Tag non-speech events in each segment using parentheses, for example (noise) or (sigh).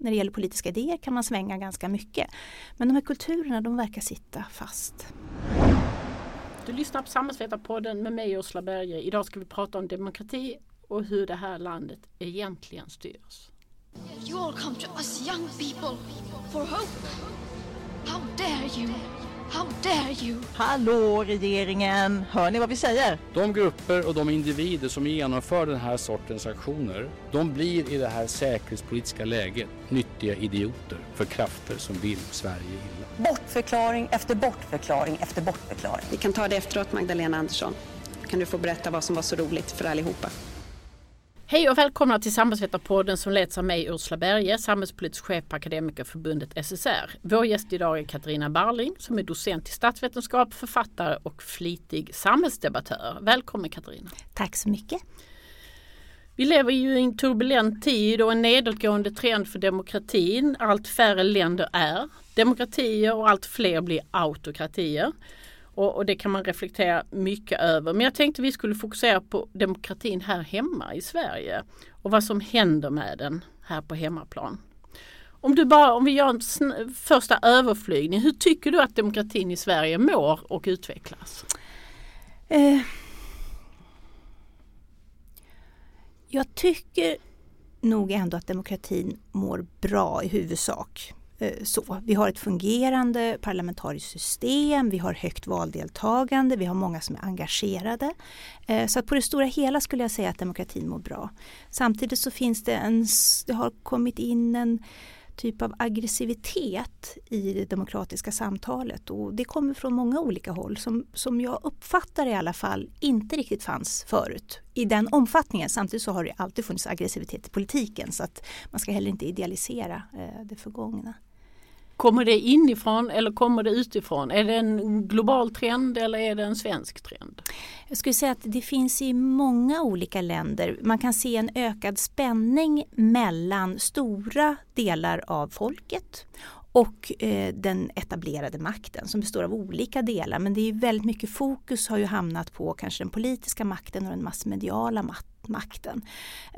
när det gäller politiska idéer kan man svänga ganska mycket. Men de här kulturerna de verkar sitta fast. Du lyssnar på Samhällsvetarpodden med mig Ursula Berge. Idag ska vi prata om demokrati och hur det här landet egentligen styrs. You all come to us young people for hope. How dare you? How dare you? Hallå regeringen! Hör ni vad vi säger? De grupper och de individer som genomför den här sortens aktioner, de blir i det här säkerhetspolitiska läget nyttiga idioter för krafter som vill Sverige illa. Bortförklaring efter bortförklaring efter bortförklaring. Vi kan ta det efteråt Magdalena Andersson. Kan du få berätta vad som var så roligt för allihopa? Hej och välkomna till Samhällsvetarpodden som leds av mig Ursula Berge, samhällspolitisk chef på Akademikerförbundet SSR. Vår gäst idag är Katarina Barling som är docent i statsvetenskap, författare och flitig samhällsdebattör. Välkommen Katarina! Tack så mycket! Vi lever ju i en turbulent tid och en nedåtgående trend för demokratin. Allt färre länder är demokratier och allt fler blir autokratier. Och, och, det kan man reflektera mycket över. Men jag tänkte vi skulle fokusera på demokratin här hemma i Sverige och vad som händer med den här på hemmaplan. Om, du bara, om vi gör en första överflygning, hur tycker du att demokratin i Sverige mår och utvecklas? Eh, jag tycker nog ändå att demokratin mår bra i huvudsak. Eh, så. Vi har ett fungerande parlamentariskt system, vi har högt valdeltagande, vi har många som är engagerade. Eh, så att på det stora hela skulle jag säga att demokratin mår bra. Samtidigt så finns det en, det har kommit in en typ av aggressivitet i det demokratiska samtalet och det kommer från många olika håll som, som jag uppfattar i alla fall inte riktigt fanns förut i den omfattningen. Samtidigt så har det alltid funnits aggressivitet i politiken så att man ska heller inte idealisera eh, det förgångna. Kommer det inifrån eller kommer det utifrån? Är det en global trend eller är det en svensk trend? Jag skulle säga att det finns i många olika länder. Man kan se en ökad spänning mellan stora delar av folket och eh, den etablerade makten som består av olika delar. Men det är väldigt mycket fokus har ju hamnat på kanske den politiska makten och den massmediala makten.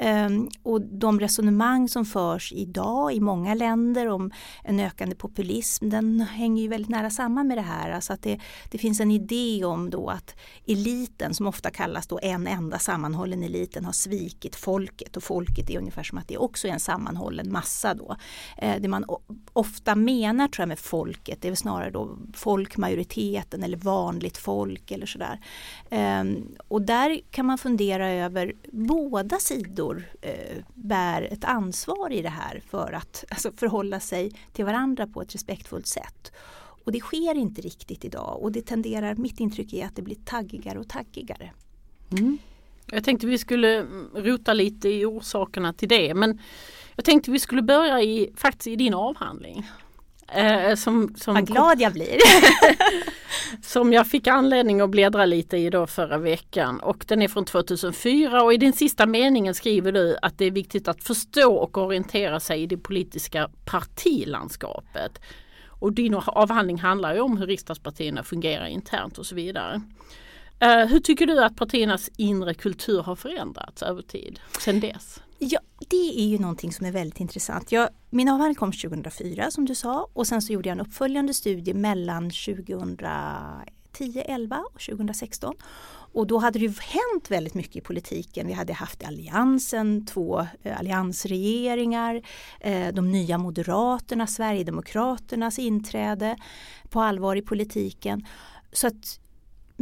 Um, och de resonemang som förs idag i många länder om en ökande populism den hänger ju väldigt nära samman med det här. Alltså att det, det finns en idé om då att eliten som ofta kallas då en enda sammanhållen eliten har svikit folket och folket är ungefär som att det också är en sammanhållen massa då. Uh, det man ofta menar tror jag med folket det är väl snarare då folkmajoriteten eller vanligt folk eller sådär. Um, och där kan man fundera över båda sidor eh, bär ett ansvar i det här för att alltså, förhålla sig till varandra på ett respektfullt sätt. Och det sker inte riktigt idag och det tenderar, mitt intryck är att det blir taggigare och taggigare. Mm. Jag tänkte vi skulle mm, rota lite i orsakerna till det men jag tänkte vi skulle börja i, faktiskt i din avhandling. Eh, som, som Vad glad jag blir! (laughs) som jag fick anledning att bläddra lite i då förra veckan och den är från 2004 och i den sista meningen skriver du att det är viktigt att förstå och orientera sig i det politiska partilandskapet. Och din avhandling handlar ju om hur riksdagspartierna fungerar internt och så vidare. Uh, hur tycker du att partiernas inre kultur har förändrats över tid sedan dess? Ja, det är ju någonting som är väldigt intressant. Jag, min avhandling kom 2004 som du sa och sen så gjorde jag en uppföljande studie mellan 2010, 11 och 2016. Och då hade det ju hänt väldigt mycket i politiken. Vi hade haft alliansen, två eh, alliansregeringar, eh, de nya moderaterna, Sverigedemokraternas inträde på allvar i politiken. Så att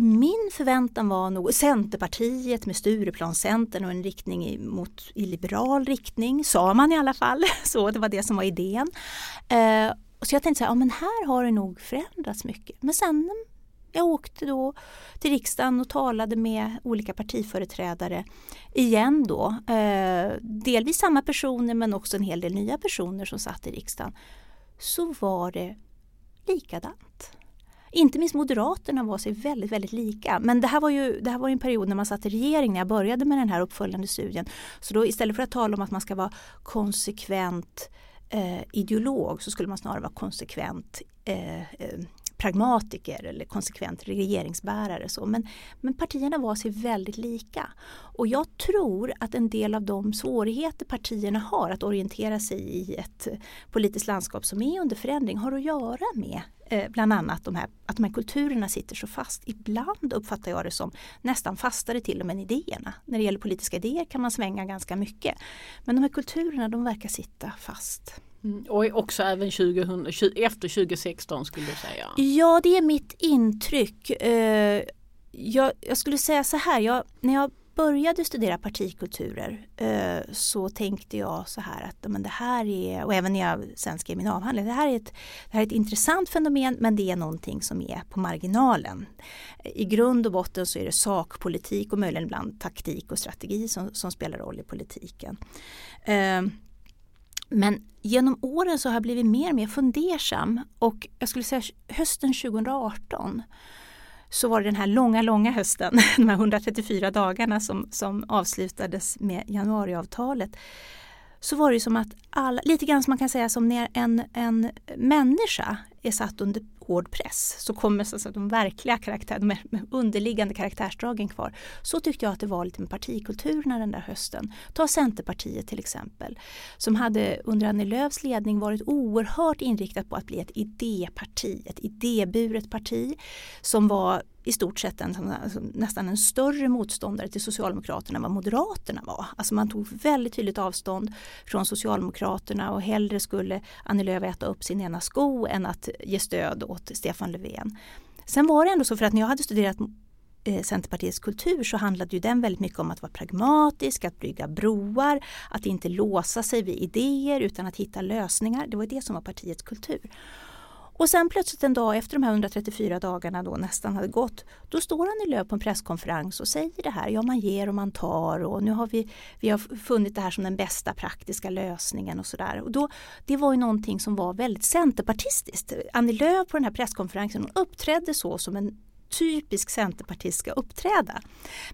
min förväntan var nog Centerpartiet med Stureplanscentern och en riktning i, mot, i liberal riktning, sa man i alla fall. (laughs) Så det var det som var idén. Eh, så jag tänkte så här, ja men här har det nog förändrats mycket. Men sen jag åkte då till riksdagen och talade med olika partiföreträdare igen då. Eh, delvis samma personer men också en hel del nya personer som satt i riksdagen. Så var det likadant. Inte minst Moderaterna var sig väldigt, väldigt lika. Men det här var ju det här var en period när man satt i regering när jag började med den här uppföljande studien. Så då istället för att tala om att man ska vara konsekvent eh, ideolog så skulle man snarare vara konsekvent eh, eh, pragmatiker eller konsekvent regeringsbärare. Så. Men, men partierna var sig väldigt lika. Och jag tror att en del av de svårigheter partierna har att orientera sig i ett politiskt landskap som är under förändring har att göra med eh, bland annat de här, att de här kulturerna sitter så fast. Ibland uppfattar jag det som nästan fastare till och med än idéerna. När det gäller politiska idéer kan man svänga ganska mycket. Men de här kulturerna de verkar sitta fast. Mm, och också även 2000, efter 2016 skulle du säga? Ja det är mitt intryck. Eh, jag, jag skulle säga så här, jag, när jag började studera partikulturer eh, så tänkte jag så här att men det här är, och även när jag sen skrev min avhandling, det här, är ett, det här är ett intressant fenomen men det är någonting som är på marginalen. I grund och botten så är det sakpolitik och möjligen ibland taktik och strategi som, som spelar roll i politiken. Eh, men genom åren så har jag blivit mer och mer fundersam och jag skulle säga hösten 2018 så var det den här långa, långa hösten, (laughs) de här 134 dagarna som, som avslutades med januariavtalet. Så var det som att alla, lite grann som man kan säga som när en, en människa är satt under hård press så kommer så att de verkliga karaktärerna, de underliggande karaktärsdragen kvar. Så tyckte jag att det var lite med partikulturerna den där hösten. Ta Centerpartiet till exempel som hade under Annie Lööfs ledning varit oerhört inriktat på att bli ett idéparti, ett idéburet parti som var i stort sett en, alltså, nästan en större motståndare till Socialdemokraterna än vad Moderaterna var. Alltså man tog väldigt tydligt avstånd från Socialdemokraterna och hellre skulle Annie Lööf äta upp sin ena sko än att ge stöd åt Stefan Löfven. Sen var det ändå så för att när jag hade studerat eh, Centerpartiets kultur så handlade ju den väldigt mycket om att vara pragmatisk, att bygga broar, att inte låsa sig vid idéer utan att hitta lösningar. Det var det som var partiets kultur. Och sen plötsligt en dag efter de här 134 dagarna då nästan hade gått, då står Annie Lööf på en presskonferens och säger det här, ja man ger och man tar och nu har vi, vi har funnit det här som den bästa praktiska lösningen och sådär. Och då, det var ju någonting som var väldigt centerpartistiskt. Annie Lööf på den här presskonferensen uppträdde så som en typisk centerpartist ska uppträda.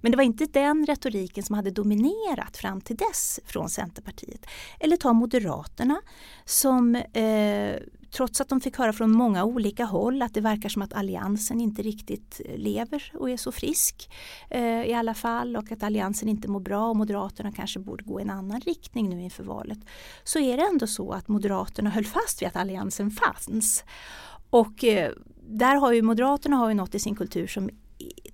Men det var inte den retoriken som hade dominerat fram till dess från Centerpartiet. Eller ta Moderaterna som eh, trots att de fick höra från många olika håll att det verkar som att alliansen inte riktigt eh, lever och är så frisk eh, i alla fall och att alliansen inte mår bra och Moderaterna kanske borde gå i en annan riktning nu inför valet. Så är det ändå så att Moderaterna höll fast vid att alliansen fanns. Och eh, där har ju Moderaterna har ju något i sin kultur som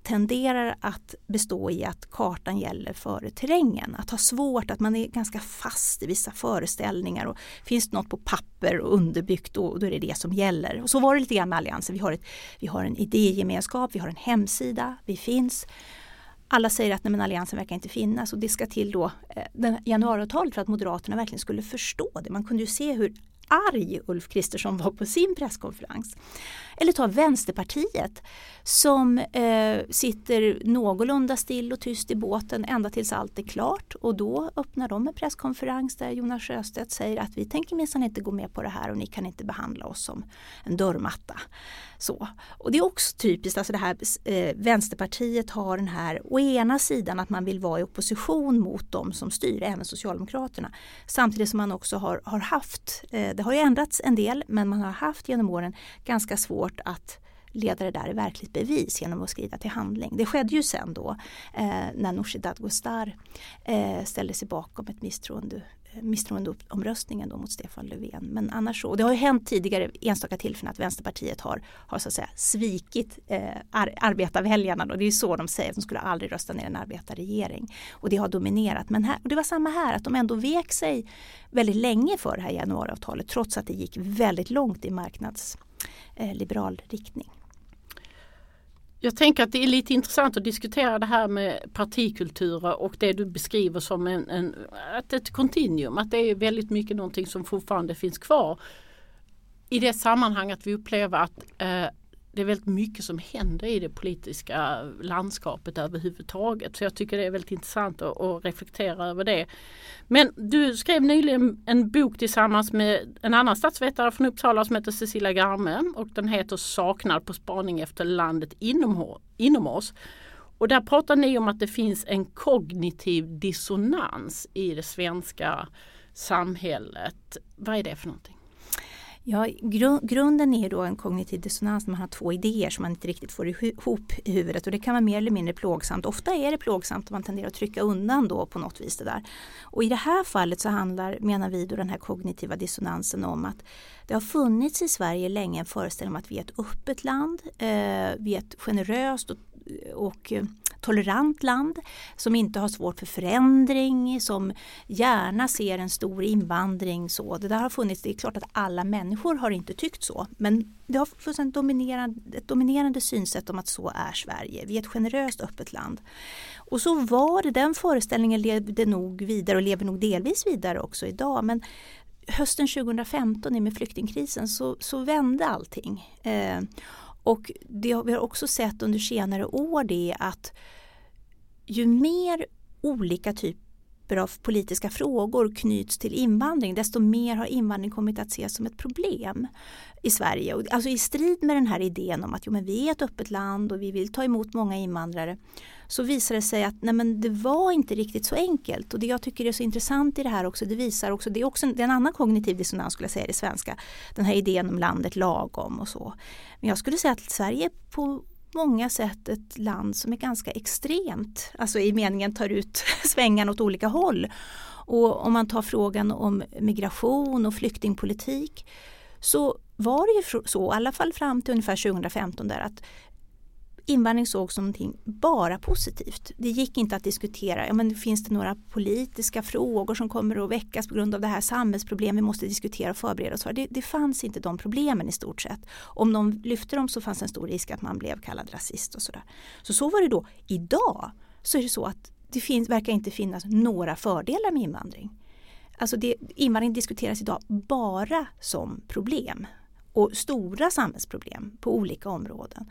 tenderar att bestå i att kartan gäller före terrängen. Att ha svårt, att man är ganska fast i vissa föreställningar och finns det något på papper och underbyggt då, då är det det som gäller. Och så var det lite grann med Alliansen. Vi har, ett, vi har en idégemenskap, vi har en hemsida, vi finns. Alla säger att nej, men alliansen verkar inte finnas och det ska till då eh, januariavtalet för att Moderaterna verkligen skulle förstå det. Man kunde ju se hur arg Ulf Kristersson var på sin presskonferens. Eller ta Vänsterpartiet som eh, sitter någorlunda still och tyst i båten ända tills allt är klart och då öppnar de en presskonferens där Jonas Sjöstedt säger att vi tänker minsann inte gå med på det här och ni kan inte behandla oss som en dörrmatta. Så. Och det är också typiskt, alltså det här eh, Vänsterpartiet har den här å ena sidan att man vill vara i opposition mot de som styr, även Socialdemokraterna. Samtidigt som man också har, har haft, eh, det har ju ändrats en del, men man har haft genom åren ganska svårt att leda det där i verkligt bevis genom att skrida till handling. Det skedde ju sen då eh, när Nooshi Dadgostar eh, ställde sig bakom ett misstroende misstroendeomröstningen då mot Stefan Löfven. Men annars så, och det har ju hänt tidigare enstaka tillfällen att Vänsterpartiet har, har så att säga svikit eh, ar arbetarväljarna. Då. Det är ju så de säger, att de skulle aldrig rösta ner en arbetarregering. Och det har dominerat. Men här, och det var samma här, att de ändå vek sig väldigt länge för det här januariavtalet trots att det gick väldigt långt i marknadsliberal eh, riktning. Jag tänker att det är lite intressant att diskutera det här med partikulturer och det du beskriver som en, en, att ett kontinuum, att det är väldigt mycket någonting som fortfarande finns kvar. I det sammanhanget vi upplever att eh, det är väldigt mycket som händer i det politiska landskapet överhuvudtaget. Så jag tycker det är väldigt intressant att, att, reflektera över det. Men du skrev nyligen en bok tillsammans med en annan statsvetare från Uppsala som heter Cecilia Garme och den heter Saknad på spaning efter landet inom, inom oss. Och där pratar ni om att det finns en kognitiv dissonans i det svenska samhället. Vad är det för någonting? Ja, gru grunden är då en kognitiv dissonans när man har två idéer som man inte riktigt får ihop i huvudet och det kan vara mer eller mindre plågsamt. Ofta är det plågsamt och man tenderar att trycka undan då på något vis det där. Och i det här fallet så handlar, menar vi, då den här kognitiva dissonansen om att det har funnits i Sverige länge en föreställning om att vi är ett öppet land, eh, vi är ett generöst och, och eh, tolerant land som inte har svårt för förändring, som gärna ser en stor invandring. Så. Det där har funnits, det är klart att alla människor har inte tyckt så men det har funnits en dominerande, ett dominerande synsätt om att så är Sverige. Vi är ett generöst öppet land. Och så var det, den föreställningen levde nog vidare och lever nog delvis vidare också idag. Men hösten 2015 i med flyktingkrisen så, så vände allting. Eh, och det vi har också sett under senare år det är att ju mer olika typer av politiska frågor knyts till invandring desto mer har invandring kommit att ses som ett problem i Sverige. Alltså i strid med den här idén om att jo, men vi är ett öppet land och vi vill ta emot många invandrare så visar det sig att nej, men det var inte riktigt så enkelt. Och det jag tycker är så intressant i det här också, det visar också, det är också en, det är en annan kognitiv dissonans skulle jag säga i det svenska. Den här idén om landet lagom och så. Men jag skulle säga att Sverige på många sätt ett land som är ganska extremt, alltså i meningen tar ut (laughs) svängarna åt olika håll. Och om man tar frågan om migration och flyktingpolitik så var det ju så, i alla fall fram till ungefär 2015 där att invandring sågs som någonting bara positivt. Det gick inte att diskutera, ja, men finns det några politiska frågor som kommer att väckas på grund av det här samhällsproblem vi måste diskutera och förbereda oss för. Det, det fanns inte de problemen i stort sett. Om de lyfte dem så fanns en stor risk att man blev kallad rasist och sådär. Så så var det då. Idag så är det så att det finns, verkar inte finnas några fördelar med invandring. Alltså det, invandring diskuteras idag bara som problem och stora samhällsproblem på olika områden.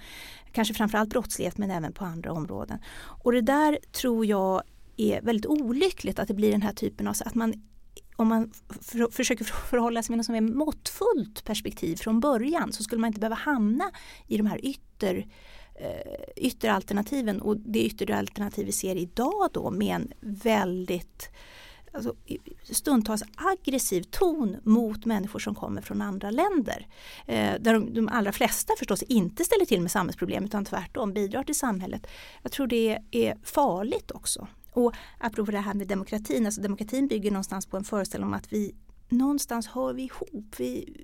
Kanske framförallt brottslighet men även på andra områden. Och det där tror jag är väldigt olyckligt att det blir den här typen av att man om man för, försöker förhålla sig med något som är måttfullt perspektiv från början så skulle man inte behöva hamna i de här ytter eh, ytteralternativen och det ytteralternativ vi ser idag då med en väldigt alltså, stundtals aggressiv ton mot människor som kommer från andra länder. Eh, där de, de allra flesta förstås inte ställer till med samhällsproblem utan tvärtom bidrar till samhället. Jag tror det är farligt också. Och apropå det här med demokratin, alltså demokratin bygger någonstans på en föreställning om att vi någonstans hör vi ihop. Vi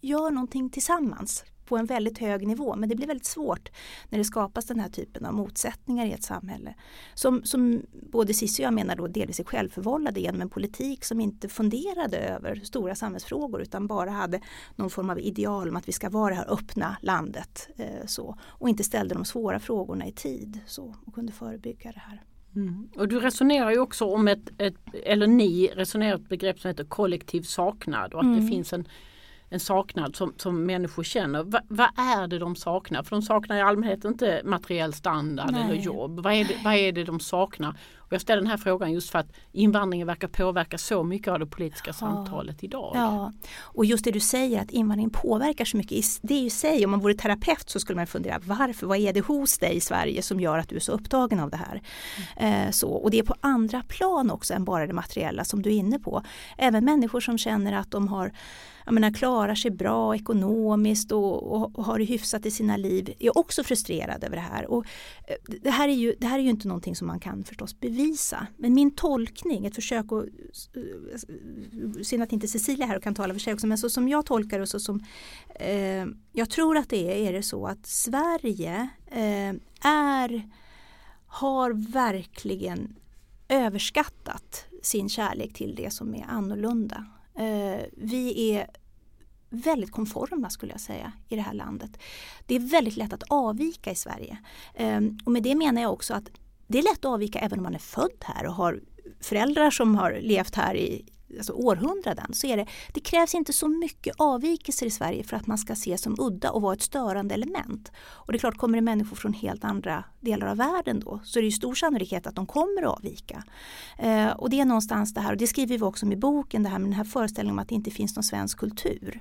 gör någonting tillsammans på en väldigt hög nivå. Men det blir väldigt svårt när det skapas den här typen av motsättningar i ett samhälle. Som, som både Cissi och jag menar då delvis är självförvållade genom en politik som inte funderade över stora samhällsfrågor utan bara hade någon form av ideal om att vi ska vara det här öppna landet. Eh, så, och inte ställde de svåra frågorna i tid så, och kunde förebygga det här. Mm. Och du resonerar ju också om ett, ett, eller ni resonerar ett begrepp som heter kollektiv saknad och att mm. det finns en en saknad som, som människor känner. Va, vad är det de saknar? För de saknar i allmänhet inte materiell standard Nej. eller jobb. Vad är, det, vad är det de saknar? Och jag ställer den här frågan just för att invandringen verkar påverka så mycket av det politiska ja. samtalet idag. Ja, och just det du säger att invandringen påverkar så mycket. Det är ju sig, om man vore terapeut så skulle man fundera varför, vad är det hos dig i Sverige som gör att du är så upptagen av det här? Mm. Eh, så, och det är på andra plan också än bara det materiella som du är inne på. Även människor som känner att de har jag menar, klarar sig bra ekonomiskt och, och, och, har det hyfsat i sina liv är också frustrerad över det här. Och eh, det, här är ju, det här är ju inte någonting som man kan förstås bevisa. Men min tolkning, ett försök att, eh, synd att inte Cecilia här och kan tala för sig också, men så som jag tolkar det och så som eh, jag tror att det är, är det så att Sverige eh, är, har verkligen överskattat sin kärlek till det som är annorlunda. Eh, vi är väldigt konforma skulle jag säga i det här landet. Det är väldigt lätt att avvika i Sverige. Ehm, och med det menar jag också att det är lätt att avvika även om man är född här och har föräldrar som har levt här i alltså århundraden så är det, det krävs inte så mycket avvikelser i Sverige för att man ska ses som udda och vara ett störande element. Och det är klart, kommer det människor från helt andra delar av världen då så är det ju stor sannolikhet att de kommer att avvika. Eh, och det är någonstans det här, och det skriver vi också om i boken, det här med den här föreställningen om att det inte finns någon svensk kultur.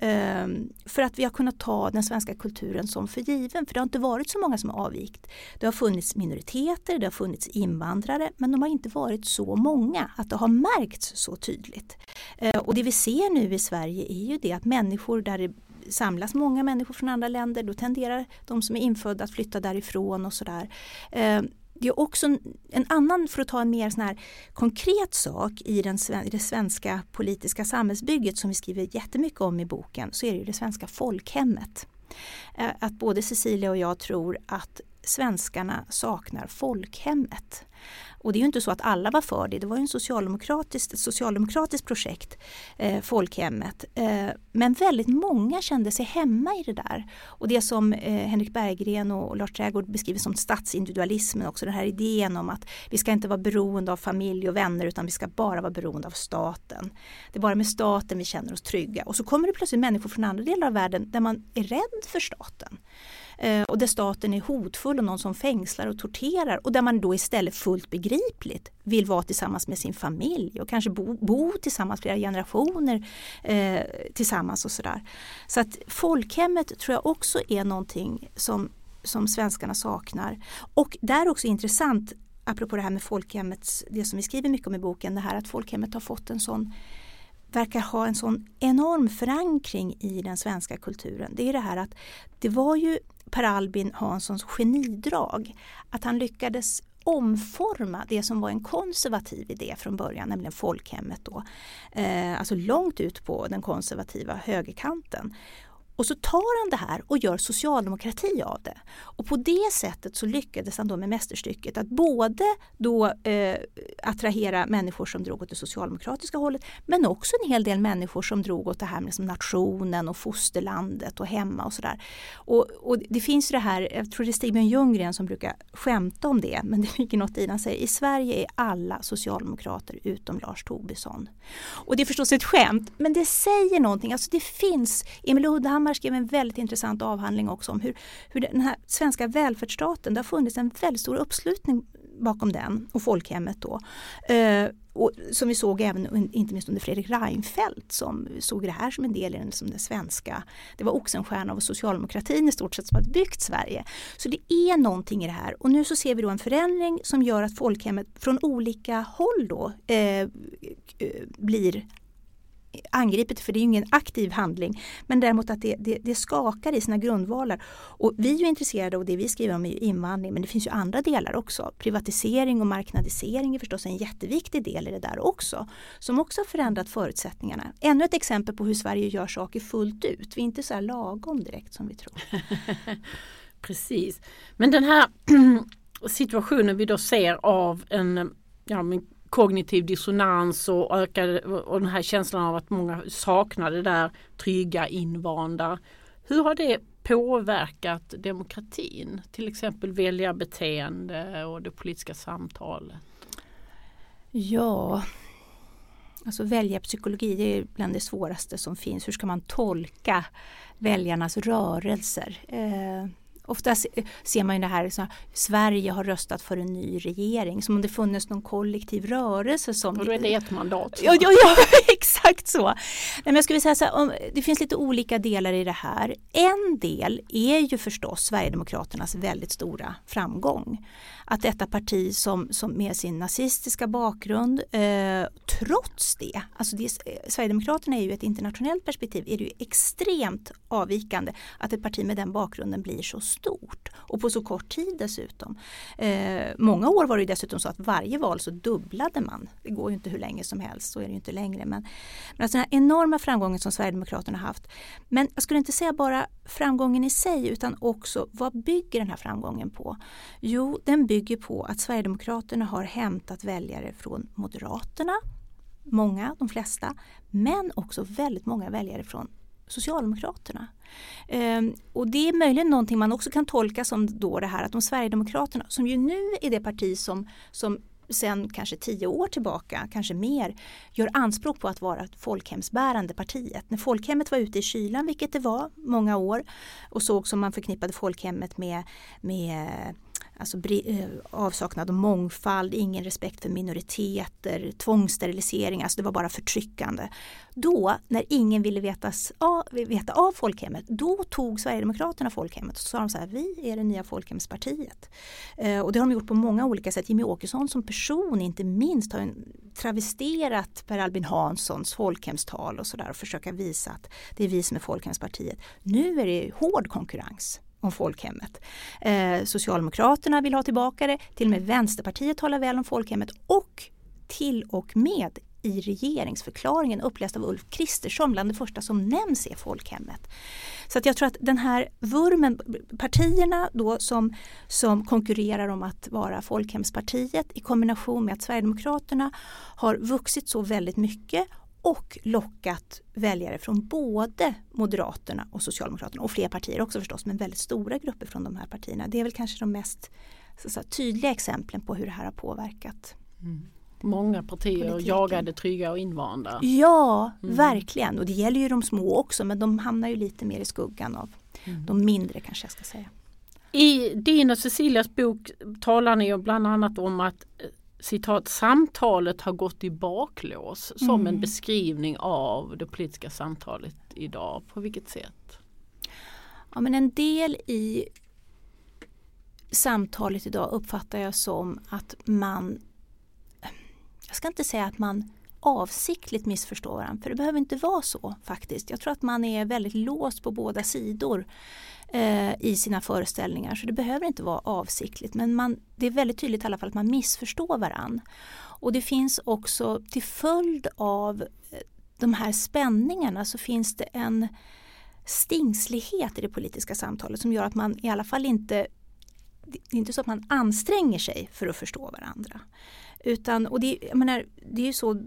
Ehm, för att vi har kunnat ta den svenska kulturen som för given. För det har inte varit så många som har avvikt. Det har funnits minoriteter, det har funnits invandrare men de har inte varit så många att det har märkts så tydligt. Eh, och det vi ser nu i Sverige är ju det att människor där det samlas många människor från andra länder då tenderar de som är infödda att flytta därifrån och sådär. Eh, det är också en, annan, för att ta en mer sån här konkret sak i, den, i det svenska politiska samhällsbygget som vi skriver jättemycket om i boken, så är det ju det svenska folkhemmet. Eh, att både Cecilia och jag tror att svenskarna saknar folkhemmet. Och det är ju inte så att alla var för det, det var ju en socialdemokratiskt, ett socialdemokratiskt projekt, eh, folkhemmet. Eh, men väldigt många kände sig hemma i det där. Och det som eh, Henrik Berggren och Lars Trägård beskriver som statsindividualismen också, den här idén om att vi ska inte vara beroende av familj och vänner utan vi ska bara vara beroende av staten. Det är bara med staten vi känner oss trygga. Och så kommer det plötsligt människor från andra delar av världen där man är rädd för staten. Eh, och där staten är hotfull och någon som fängslar och torterar och där man då istället fullt begripligt vill vara tillsammans med sin familj och kanske bo, bo tillsammans flera generationer eh, tillsammans och sådär. Så att folkhemmet tror jag också är någonting som, som svenskarna saknar. Och där också intressant apropå det här med folkhemmet, det som vi skriver mycket om i boken, det här att folkhemmet har fått en sån verkar ha en sån enorm förankring i den svenska kulturen. Det är det här att det var ju Per Albin Hanssons genidrag att han lyckades omforma det som var en konservativ idé från början, nämligen folkhemmet då. Eh, alltså långt ut på den konservativa högerkanten. Och så tar han det här och gör socialdemokrati av det. Och på det sättet så lyckades han då med mästerstycket att både då eh, attrahera människor som drog åt det socialdemokratiska hållet men också en hel del människor som drog åt det här med liksom nationen och fosterlandet och hemma och sådär. Och, och, det finns ju det här, jag tror det är Stig Ljunggren som brukar skämta om det, men det ligger något i det. Han säger i Sverige är alla socialdemokrater utom Lars Tobisson. Och det är förstås ett skämt, men det säger någonting. Alltså det finns, Emil Uddhammar Hammar skrev en väldigt intressant avhandling också om hur, hur den här svenska välfärdsstaten, det har funnits en väldigt stor uppslutning bakom den och folkhemmet då. Eh, och som vi såg även inte minst under Fredrik Reinfeldt som såg det här som en del i den, som den svenska. Det var Oxenstierna och socialdemokratin i stort sett som hade byggt Sverige. Så det är någonting i det här och nu så ser vi då en förändring som gör att folkhemmet från olika håll då eh, eh blir angripet för det är ingen aktiv handling. Men däremot att det, det, det, skakar i sina grundvalar. Och vi är ju intresserade och det vi skriver om är invandring men det finns ju andra delar också. Privatisering och marknadisering är förstås en jätteviktig del i det där också. Som också har förändrat förutsättningarna. Ännu ett exempel på hur Sverige gör saker fullt ut. Vi är inte så här lagom direkt som vi tror. (laughs) Precis. Men den här (clears throat) situationen vi då ser av en ja, kognitiv dissonans och, ökade, och den här känslan av att många saknar det där trygga invanda. Hur har det påverkat demokratin? Till exempel väljarbeteende och det politiska samtalet? Ja, alltså väljarpsykologi det är bland det svåraste som finns. Hur ska man tolka väljarnas rörelser? Eh, Ofta ser man ju det här, så Sverige har röstat för en ny regering, som om det funnits någon kollektiv rörelse. Som och då är det ett mandat. Ja, ja, ja exakt så. Men jag skulle säga så här, det finns lite olika delar i det här. En del är ju förstås Sverigedemokraternas väldigt stora framgång att detta parti som, som med sin nazistiska bakgrund eh, trots det, alltså det, Sverigedemokraterna är ju ett internationellt perspektiv, är det ju extremt avvikande att ett parti med den bakgrunden blir så stort och på så kort tid dessutom. Eh, många år var det dessutom så att varje val så dubblade man. Det går ju inte hur länge som helst, så är det ju inte längre. Men, men alltså den här enorma framgången som Sverigedemokraterna haft. Men jag skulle inte säga bara framgången i sig utan också vad bygger den här framgången på? Jo, den bygger på att Sverigedemokraterna har hämtat väljare från Moderaterna, många, de flesta, men också väldigt många väljare från Socialdemokraterna. Um, och det är möjligen någonting man också kan tolka som då det här att de Sverigedemokraterna som ju nu är det parti som, som sen kanske tio år tillbaka, kanske mer, gör anspråk på att vara folkhemsbärande partiet. När folkhemmet var ute i kylan, vilket det var många år, och såg som man förknippade folkhemmet med, med Alltså eh, avsaknad av mångfald, ingen respekt för minoriteter, tvångssterilisering, alltså det var bara förtryckande. Då, när ingen ville vetas, ja, veta av folkhemmet, då tog Sverigedemokraterna folkhemmet och så sa de så här, vi är det nya folkhemspartiet. Eh, och det har de gjort på många olika sätt. Jimmy Åkesson som person inte minst har travesterat Per Albin Hanssons folkhemstal och sådär och försöka visa att det är vi som är folkhemspartiet. Nu är det hård konkurrens om folkhemmet. Eh, Socialdemokraterna vill ha tillbaka det, till och med Vänsterpartiet talar väl om folkhemmet och till och med i regeringsförklaringen uppläst av Ulf Kristersson bland det första som nämns är folkhemmet. Så att jag tror att den här vurmen, partierna då som, som konkurrerar om att vara folkhemspartiet i kombination med att Sverigedemokraterna har vuxit så väldigt mycket och lockat väljare från både Moderaterna och Socialdemokraterna och fler partier också förstås men väldigt stora grupper från de här partierna. Det är väl kanske de mest säga, tydliga exemplen på hur det här har påverkat. Mm. Många partier Politiken. jagade trygga och invanda. Ja, mm. verkligen och det gäller ju de små också men de hamnar ju lite mer i skuggan av mm. de mindre kanske jag ska säga. I din och Cecilias bok talar ni ju bland annat om att citat, samtalet har gått i baklås mm. som en beskrivning av det politiska samtalet idag. På vilket sätt? Ja, men en del i samtalet idag uppfattar jag som att man, jag ska inte säga att man avsiktligt missförstår varandra, för det behöver inte vara så faktiskt. Jag tror att man är väldigt låst på båda sidor eh, i sina föreställningar så det behöver inte vara avsiktligt men man, det är väldigt tydligt i alla fall att man missförstår varann. Och det finns också till följd av eh, de här spänningarna så finns det en stingslighet i det politiska samtalet som gör att man i alla fall inte det är inte så att man anstränger sig för att förstå varandra. Utan, och det, jag menar, det är ju så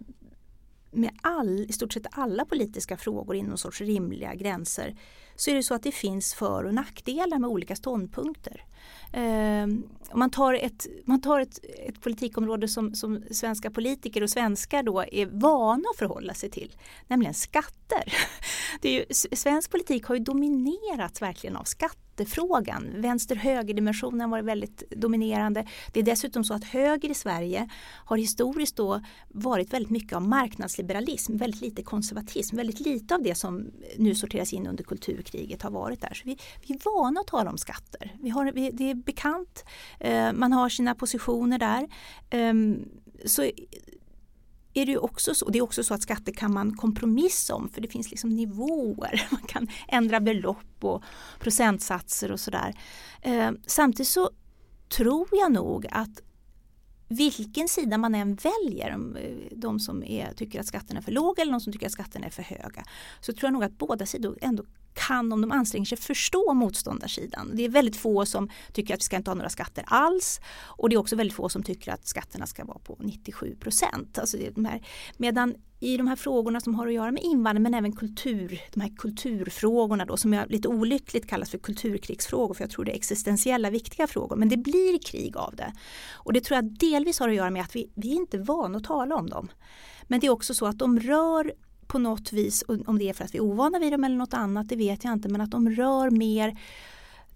med all, i stort sett alla politiska frågor inom sorts rimliga gränser så är det så att det finns för och nackdelar med olika ståndpunkter. Eh, om man tar ett, man tar ett, ett politikområde som, som svenska politiker och svenskar då är vana att förhålla sig till, nämligen skatter. (laughs) Det är ju, svensk politik har ju dominerats verkligen av skatter skattefrågan. Vänster-höger-dimensionen har varit väldigt dominerande. Det är dessutom så att höger i Sverige har historiskt då varit väldigt mycket av marknadsliberalism, väldigt lite konservatism, väldigt lite av det som nu sorteras in under kulturkriget har varit där. Så vi, vi är vana att tala om skatter. Vi har, vi, det är bekant, eh, man har sina positioner där. Ehm, så är det också så, det är också så att skatter kan man kompromissa om för det finns liksom nivåer. (laughs) Man kan ändra belopp och procentsatser och sådär. Eh, samtidigt så tror jag nog att vilken sida man än väljer, eh, de som är, tycker att skatterna är för låga eller de som tycker att skatterna är för höga, så tror jag nog att båda sidor ändå kan, om de anstränger sig, förstå motståndarsidan. Det är väldigt få som tycker att vi ska inte ha några skatter alls och det är också väldigt få som tycker att skatterna ska vara på 97 procent. Alltså medan i de här frågorna som har att göra med invandring men även kultur, de här kulturfrågorna då som jag lite olyckligt kallas för kulturkrigsfrågor för jag tror det är existentiella viktiga frågor men det blir krig av det. Och det tror jag delvis har att göra med att vi, vi är inte vana att tala om dem. Men det är också så att de rör på något vis, om det är för att vi är ovana vid dem eller något annat, det vet jag inte, men att de rör mer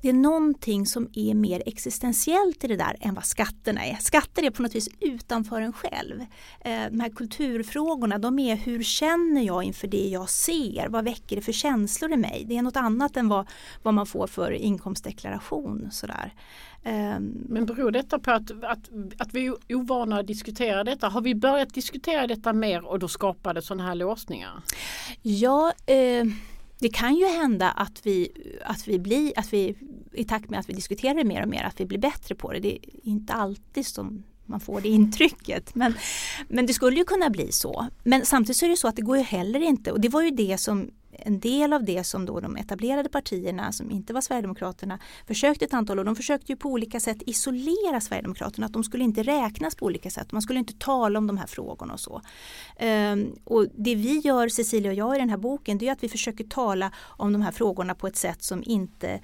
det är någonting som är mer existentiellt i det där än vad skatterna är. Skatter är på något vis utanför en själv. Eh, de här kulturfrågorna de är hur känner jag inför det jag ser? Vad väcker det för känslor i mig? Det är något annat än vad, vad man får för inkomstdeklaration. Sådär. Ehm, Men beror detta på att, att, att vi är ovana att diskutera detta? Har vi börjat diskutera detta mer och då skapar det sådana här låsningar? Ja, eh, det kan ju hända att vi, att vi blir, att vi i takt med att vi diskuterar det mer och mer, att vi blir bättre på det. Det är inte alltid som man får det (laughs) intrycket. Men, men det skulle ju kunna bli så. Men samtidigt så är det så att det går ju heller inte och det var ju det som en del av det som då de etablerade partierna som inte var Sverigedemokraterna försökte ett antal år. De försökte ju på olika sätt isolera Sverigedemokraterna. Att de skulle inte räknas på olika sätt. Man skulle inte tala om de här frågorna och så. Ehm, och det vi gör, Cecilia och jag i den här boken, det är att vi försöker tala om de här frågorna på ett sätt som inte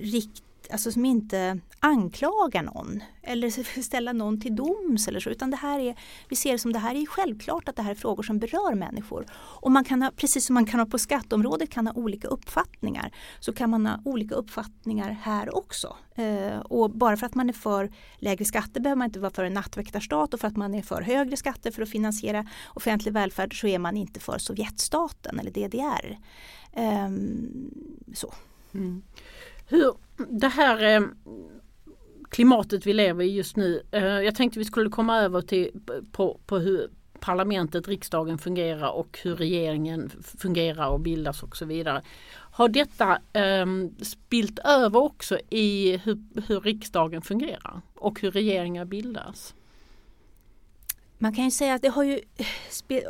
riktigt alltså som inte anklagar någon eller (laughs) ställa någon till doms eller så utan det här är, vi ser det som det här är självklart att det här är frågor som berör människor. Och man kan ha, precis som man kan ha på skatteområdet kan ha olika uppfattningar så kan man ha olika uppfattningar här också. Eh, och bara för att man är för lägre skatter behöver man inte vara för en nattväktarstat och för att man är för högre skatter för att finansiera offentlig välfärd så är man inte för Sovjetstaten eller DDR. Eh, så. Mm. Hur, det här eh, klimatet vi lever i just nu. Eh, jag tänkte vi skulle komma över till på, på hur parlamentet, riksdagen fungerar och hur regeringen fungerar och bildas och så vidare. Har detta eh, spilt över också i hur, hur riksdagen fungerar och hur regeringar bildas? Man kan ju säga att det har ju eh,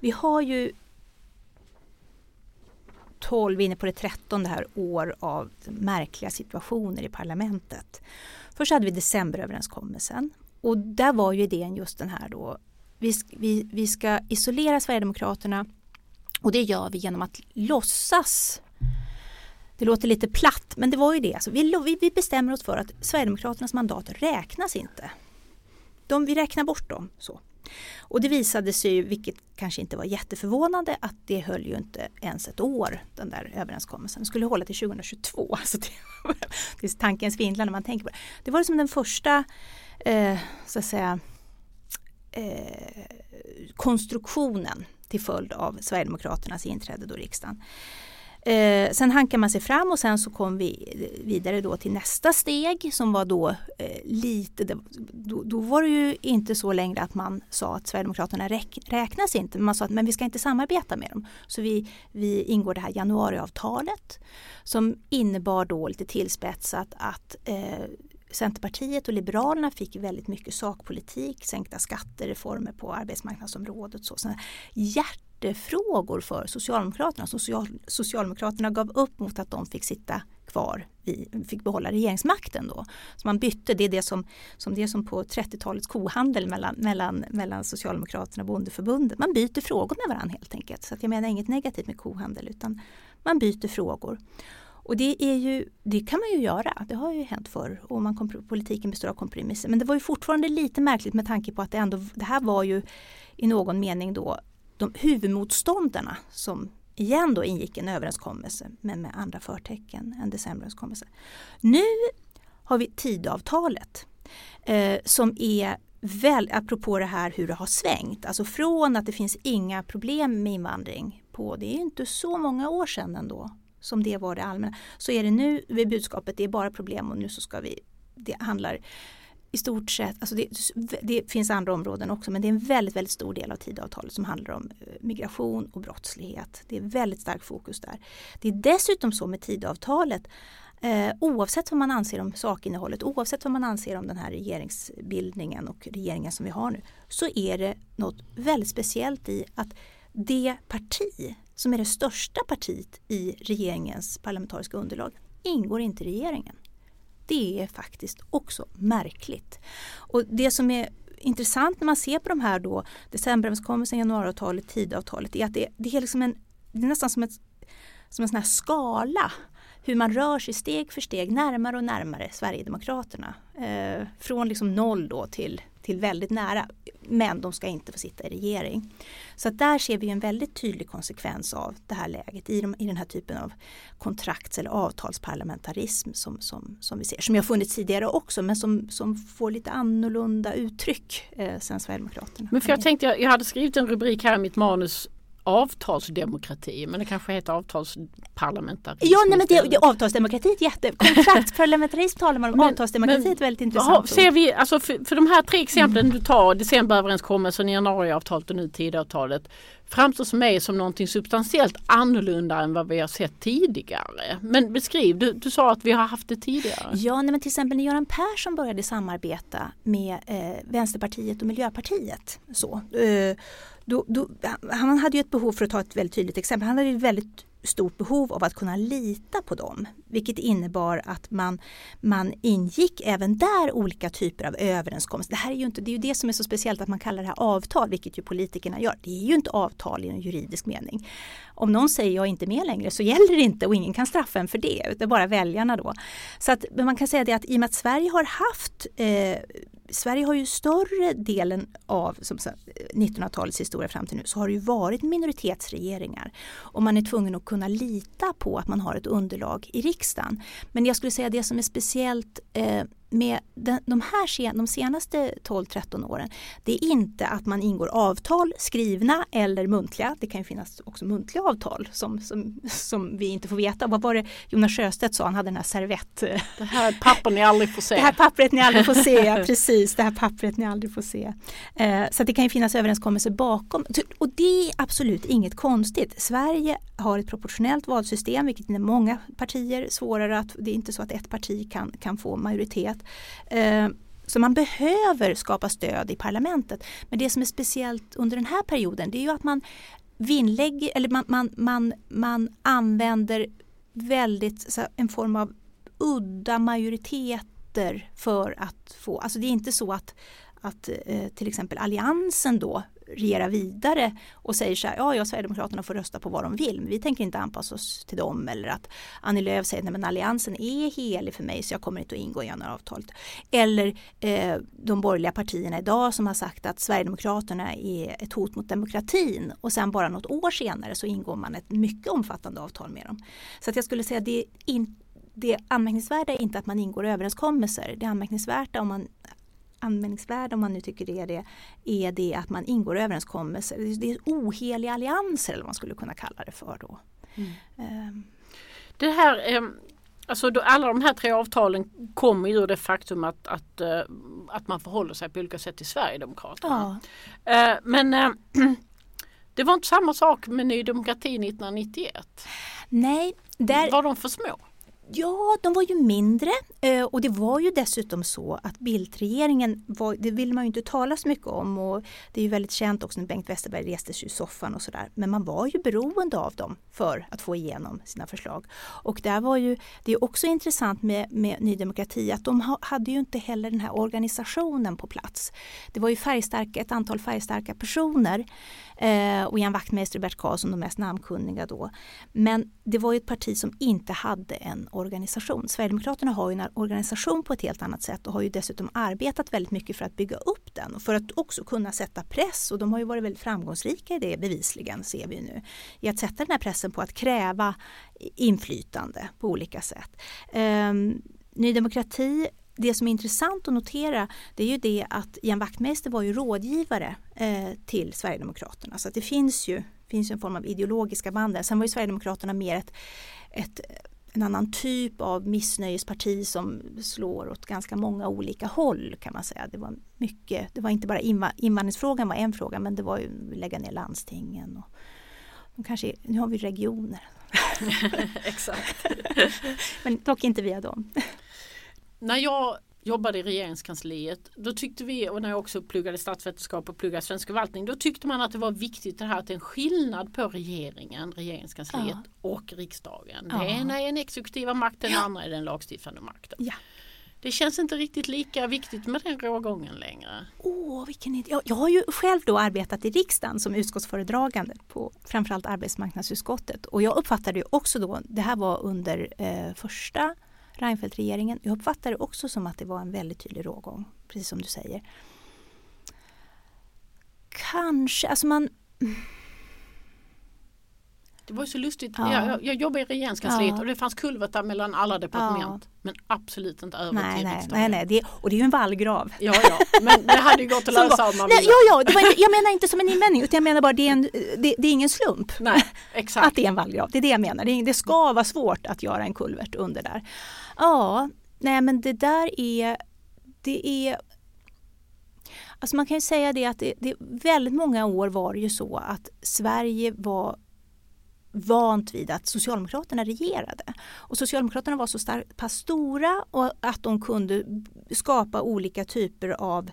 vi har ju 12, inne på det 13 här år av märkliga situationer i parlamentet. Först hade vi decemberöverenskommelsen och där var ju idén just den här då vi, vi, vi ska isolera Sverigedemokraterna och det gör vi genom att låtsas det låter lite platt men det var ju det. Alltså vi, vi bestämmer oss för att Sverigedemokraternas mandat räknas inte. De, vi räknar bort dem. så. Och det visade sig, vilket kanske inte var jätteförvånande, att det höll ju inte ens ett år den där överenskommelsen. Det skulle hålla till 2022. Alltså (laughs) det, det är tankens svindlar när man tänker på det. Det var som den första eh, så att säga, eh, konstruktionen till följd av Sverigedemokraternas inträde då i riksdagen. Eh, sen hankar man sig fram och sen så kom vi vidare då till nästa steg som var då eh, lite, då, då, var det ju inte så längre att man sa att Sverigedemokraterna räk, räknas inte, men man sa att men vi ska inte samarbeta med dem. Så vi, vi ingår det här januariavtalet som innebar då lite tillspetsat att eh, Centerpartiet och Liberalerna fick väldigt mycket sakpolitik, sänkta skatter, reformer på arbetsmarknadsområdet. Så, såna hjärtefrågor för Socialdemokraterna. Social, Socialdemokraterna gav upp mot att de fick sitta kvar, vi fick behålla regeringsmakten då. Så man bytte, det är det som, som, det som på 30-talets kohandel mellan, mellan, mellan Socialdemokraterna och Bondeförbundet. Man byter frågor med varandra helt enkelt. Så att jag menar inget negativt med kohandel utan man byter frågor. Och det, är ju, det kan man ju göra, det har ju hänt förr och man politiken består av kompromisser. Men det var ju fortfarande lite märkligt med tanke på att det, ändå, det här var ju i någon mening då de huvudmotståndarna som igen då ingick en överenskommelse men med andra förtecken än decemberöverenskommelsen. Nu har vi tidavtalet eh, som är väl, apropå det här hur det har svängt, alltså från att det finns inga problem med invandring på, det är inte så många år sedan ändå, som det var det allmänna. Så är det nu vid budskapet, det är bara problem och nu så ska vi, det handlar i stort sett, alltså det, det, finns andra områden också men det är en väldigt, väldigt stor del av tidavtalet som handlar om eh, migration och brottslighet. Det är väldigt starkt fokus där. Det är dessutom så med tidavtalet eh, oavsett vad man anser om sakinnehållet, oavsett vad man anser om den här regeringsbildningen och regeringen som vi har nu, så är det något väldigt speciellt i att det parti som är det största partiet i regeringens parlamentariska underlag, ingår inte i regeringen. Det är faktiskt också märkligt. Och det som är intressant när man ser på de här då decemberöverenskommelsen, januariavtalet, tidavtalet är att det, det är liksom en, det är nästan som, ett, som en sån här skala hur man rör sig steg för steg närmare och närmare Sverigedemokraterna. Eh, från liksom noll då till till väldigt nära. Men de ska inte få sitta i regering. Så att där ser vi en väldigt tydlig konsekvens av det här läget i, de, i den här typen av kontrakts eller avtalsparlamentarism som, som, som vi ser. Som har funnits tidigare också men som, som får lite annorlunda uttryck eh, sen Sverigedemokraterna. Men för jag tänkte, jag, jag hade skrivit en rubrik här i mitt manus avtalsdemokrati men det kanske heter avtalsparlamentarism. Ja, nej, men det, det, avtalsdemokrati är jätte... Kontraktsparlamentarism (laughs) talar man om, men, avtalsdemokrati är väldigt intressant. Aha, ser vi, alltså för, för de här tre exemplen mm. du tar, decemberöverenskommelsen, januariavtalet och nu tidavtalet framstår för mig som någonting substantiellt annorlunda än vad vi har sett tidigare. Men beskriv, du, du sa att vi har haft det tidigare. Ja, nej, men till exempel när Göran Persson började samarbeta med eh, Vänsterpartiet och Miljöpartiet. Så, eh, då, då, han hade ju ett behov, för att ta ett väldigt tydligt exempel, han hade ju väldigt stort behov av att kunna lita på dem. Vilket innebar att man, man ingick även där olika typer av överenskommelser. Det, här är ju inte, det är ju det som är så speciellt att man kallar det här avtal, vilket ju politikerna gör. Det är ju inte avtal i en juridisk mening. Om någon säger jag är inte med längre så gäller det inte och ingen kan straffa en för det. utan bara väljarna då. Så att, man kan säga det att i och med att Sverige har haft eh, Sverige har ju större delen av 1900-talets historia fram till nu så har det ju varit minoritetsregeringar. Och man är tvungen att kunna lita på att man har ett underlag i riksdagen. Men jag skulle säga det som är speciellt eh, med de här de senaste 12-13 åren det är inte att man ingår avtal skrivna eller muntliga. Det kan ju finnas också muntliga avtal som, som, som vi inte får veta. Vad var det Jonas Sjöstedt sa? Han hade den här servett. Det här pappret ni aldrig får se. Det här pappret ni aldrig får se, (laughs) precis. Det här pappret ni aldrig får se. Eh, så det kan ju finnas överenskommelser bakom. Och det är absolut inget konstigt. Sverige har ett proportionellt valsystem vilket är många partier svårare att, det är inte så att ett parti kan, kan få majoritet. Eh, så man behöver skapa stöd i parlamentet. Men det som är speciellt under den här perioden det är ju att man vinlägger, eller man, man, man, man använder väldigt en form av udda majoriteter för att få, alltså det är inte så att, att eh, till exempel alliansen då regera vidare och säger så här, ja, ja, Sverigedemokraterna får rösta på vad de vill, men vi tänker inte anpassa oss till dem. Eller att Annie Lööf säger, nej men alliansen är helig för mig så jag kommer inte att ingå i januariavtalet. Eller eh, de borgerliga partierna idag som har sagt att Sverigedemokraterna är ett hot mot demokratin och sen bara något år senare så ingår man ett mycket omfattande avtal med dem. Så att jag skulle säga att det är det anmärkningsvärda är inte att man ingår överenskommelser. Det anmärkningsvärda om man anmälningsvärd om man nu tycker det är det, är det att man ingår överenskommelser. Det är oheliga allianser eller vad man skulle kunna kalla det för då. Mm. Um. Det här, ehm, alltså då, alla de här tre avtalen kommer ju ur det faktum att, att, eh, att man förhåller sig på olika sätt till Sverigedemokraterna. Ja. Eh, men eh, (clears throat) det var inte samma sak med Ny Demokrati 1991. Nej. Där... Var de för små? Ja, de var ju mindre eh, och det var ju dessutom så att Bildtregeringen, det vill man ju inte tala så mycket om och det är ju väldigt känt också när Bengt Westerberg reste sig i soffan och sådär. Men man var ju beroende av dem för att få igenom sina förslag. Och där var ju, det är också intressant med, med Ny Demokrati att de hade ju inte heller den här organisationen på plats. Det var ju färgstarka, ett antal färgstarka personer eh, och Ian Wachtmeister och Bert Karlsson de mest namnkunniga då. Men det var ju ett parti som inte hade en organisation. Sverigedemokraterna har ju en organisation på ett helt annat sätt och har ju dessutom arbetat väldigt mycket för att bygga upp den och för att också kunna sätta press och de har ju varit väldigt framgångsrika i det bevisligen ser vi nu. I att sätta den här pressen på att kräva inflytande på olika sätt. Eh, Ny Demokrati det som är intressant att notera det är ju det att Ian Wachtmeister var ju rådgivare eh, till Sverigedemokraterna. Så att det finns ju, finns en form av ideologiska band där. Sen var ju Sverigedemokraterna mer ett, ett en annan typ av missnöjesparti som slår åt ganska många olika håll kan man säga. Det var mycket, det var inte bara invandringsfrågan var en fråga men det var ju lägga ner landstingen. Och, och kanske, nu har vi regioner. (laughs) Exakt. (laughs) men dock inte via dem. När jag jobbade i regeringskansliet då tyckte vi och när jag också pluggade statsvetenskap och pluggade svensk förvaltning då tyckte man att det var viktigt det här att det är en skillnad på regeringen, regeringskansliet ja. och riksdagen. Ja. Det ena är den exekutiva makten, ja. det andra är den lagstiftande makten. Ja. Det känns inte riktigt lika viktigt med den rågången längre. Åh, vilken jag, jag har ju själv då arbetat i riksdagen som utskottsföredragande på framförallt arbetsmarknadsutskottet och jag uppfattade ju också då, det här var under eh, första Reinfeldt-regeringen. Jag uppfattar det också som att det var en väldigt tydlig rågång, precis som du säger. Kanske, alltså man det var ju så lustigt. Ja. Jag, jag jobbade i regeringskansliet ja. och det fanns kulvertar mellan alla departement. Ja. Men absolut inte över nej, till nej. Nej, nej. Det, och det är ju en vallgrav. Ja, ja. Men det hade ju gått att lösa om man ville. Ja, ja. Det var, jag menar inte som en invändning utan jag menar bara det är, en, det, det är ingen slump. Nej. (laughs) Att det är en vallgrav. Det är det jag menar. Det, det ska vara svårt att göra en kulvert under där. Ja, nej men det där är det är Alltså man kan ju säga det att det, det, väldigt många år var det ju så att Sverige var vant vid att Socialdemokraterna regerade. Och Socialdemokraterna var så pass stora och att de kunde skapa olika typer av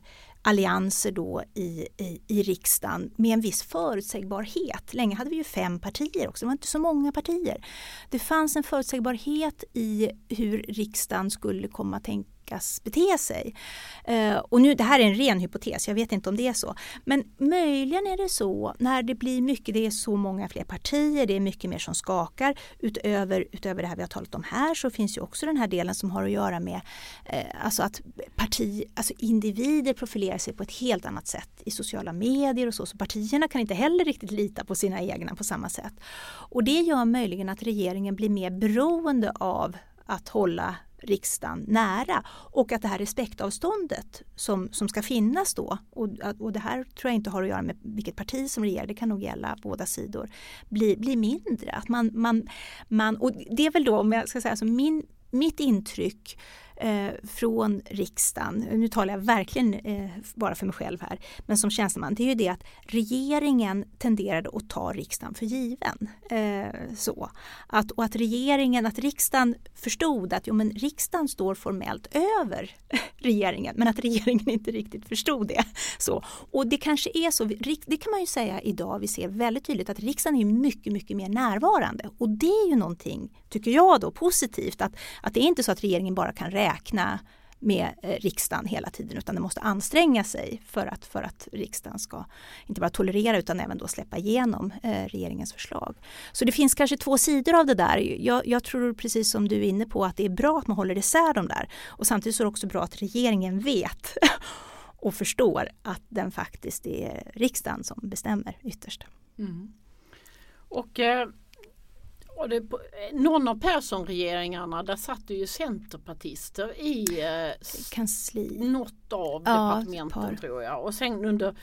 allianser då i, i, i riksdagen med en viss förutsägbarhet. Länge hade vi ju fem partier också, det var inte så många partier. Det fanns en förutsägbarhet i hur riksdagen skulle komma att tänka tänkas bete sig. Eh, och nu, det här är en ren hypotes, jag vet inte om det är så. Men möjligen är det så när det blir mycket, det är så många fler partier, det är mycket mer som skakar. Utöver, utöver det här vi har talat om här så finns ju också den här delen som har att göra med eh, alltså att parti, alltså individer profilerar sig på ett helt annat sätt i sociala medier och så. Så partierna kan inte heller riktigt lita på sina egna på samma sätt. Och det gör möjligen att regeringen blir mer beroende av att hålla riksdagen nära och att det här respektavståndet som, som ska finnas då och, och det här tror jag inte har att göra med vilket parti som regerar, det kan nog gälla båda sidor, blir, blir mindre. Att man, man, man, och det är väl då, om jag ska säga så, min, mitt intryck eh, Eh, från riksdagen, nu talar jag verkligen eh, bara för mig själv här, men som tjänsteman, det är ju det att regeringen tenderade att ta riksdagen för given. Eh, så. Att, och att regeringen, att riksdagen förstod att jo, men riksdagen står formellt över (laughs) regeringen, men att regeringen inte riktigt förstod det. Så. Och det kanske är så, det kan man ju säga idag, vi ser väldigt tydligt att riksdagen är mycket, mycket mer närvarande och det är ju någonting, tycker jag då, positivt att, att det är inte så att regeringen bara kan räkna räkna med eh, riksdagen hela tiden utan det måste anstränga sig för att, för att riksdagen ska inte bara tolerera utan även då släppa igenom eh, regeringens förslag. Så det finns kanske två sidor av det där. Jag, jag, tror precis som du är inne på att det är bra att man håller isär de där och samtidigt så är det också bra att regeringen vet (laughs) och förstår att den faktiskt är riksdagen som bestämmer ytterst. Mm. Och eh och det, någon av Persson-regeringarna där satt det ju centerpartister i eh, kansli. något av ja, departementen tror jag. Och sen under,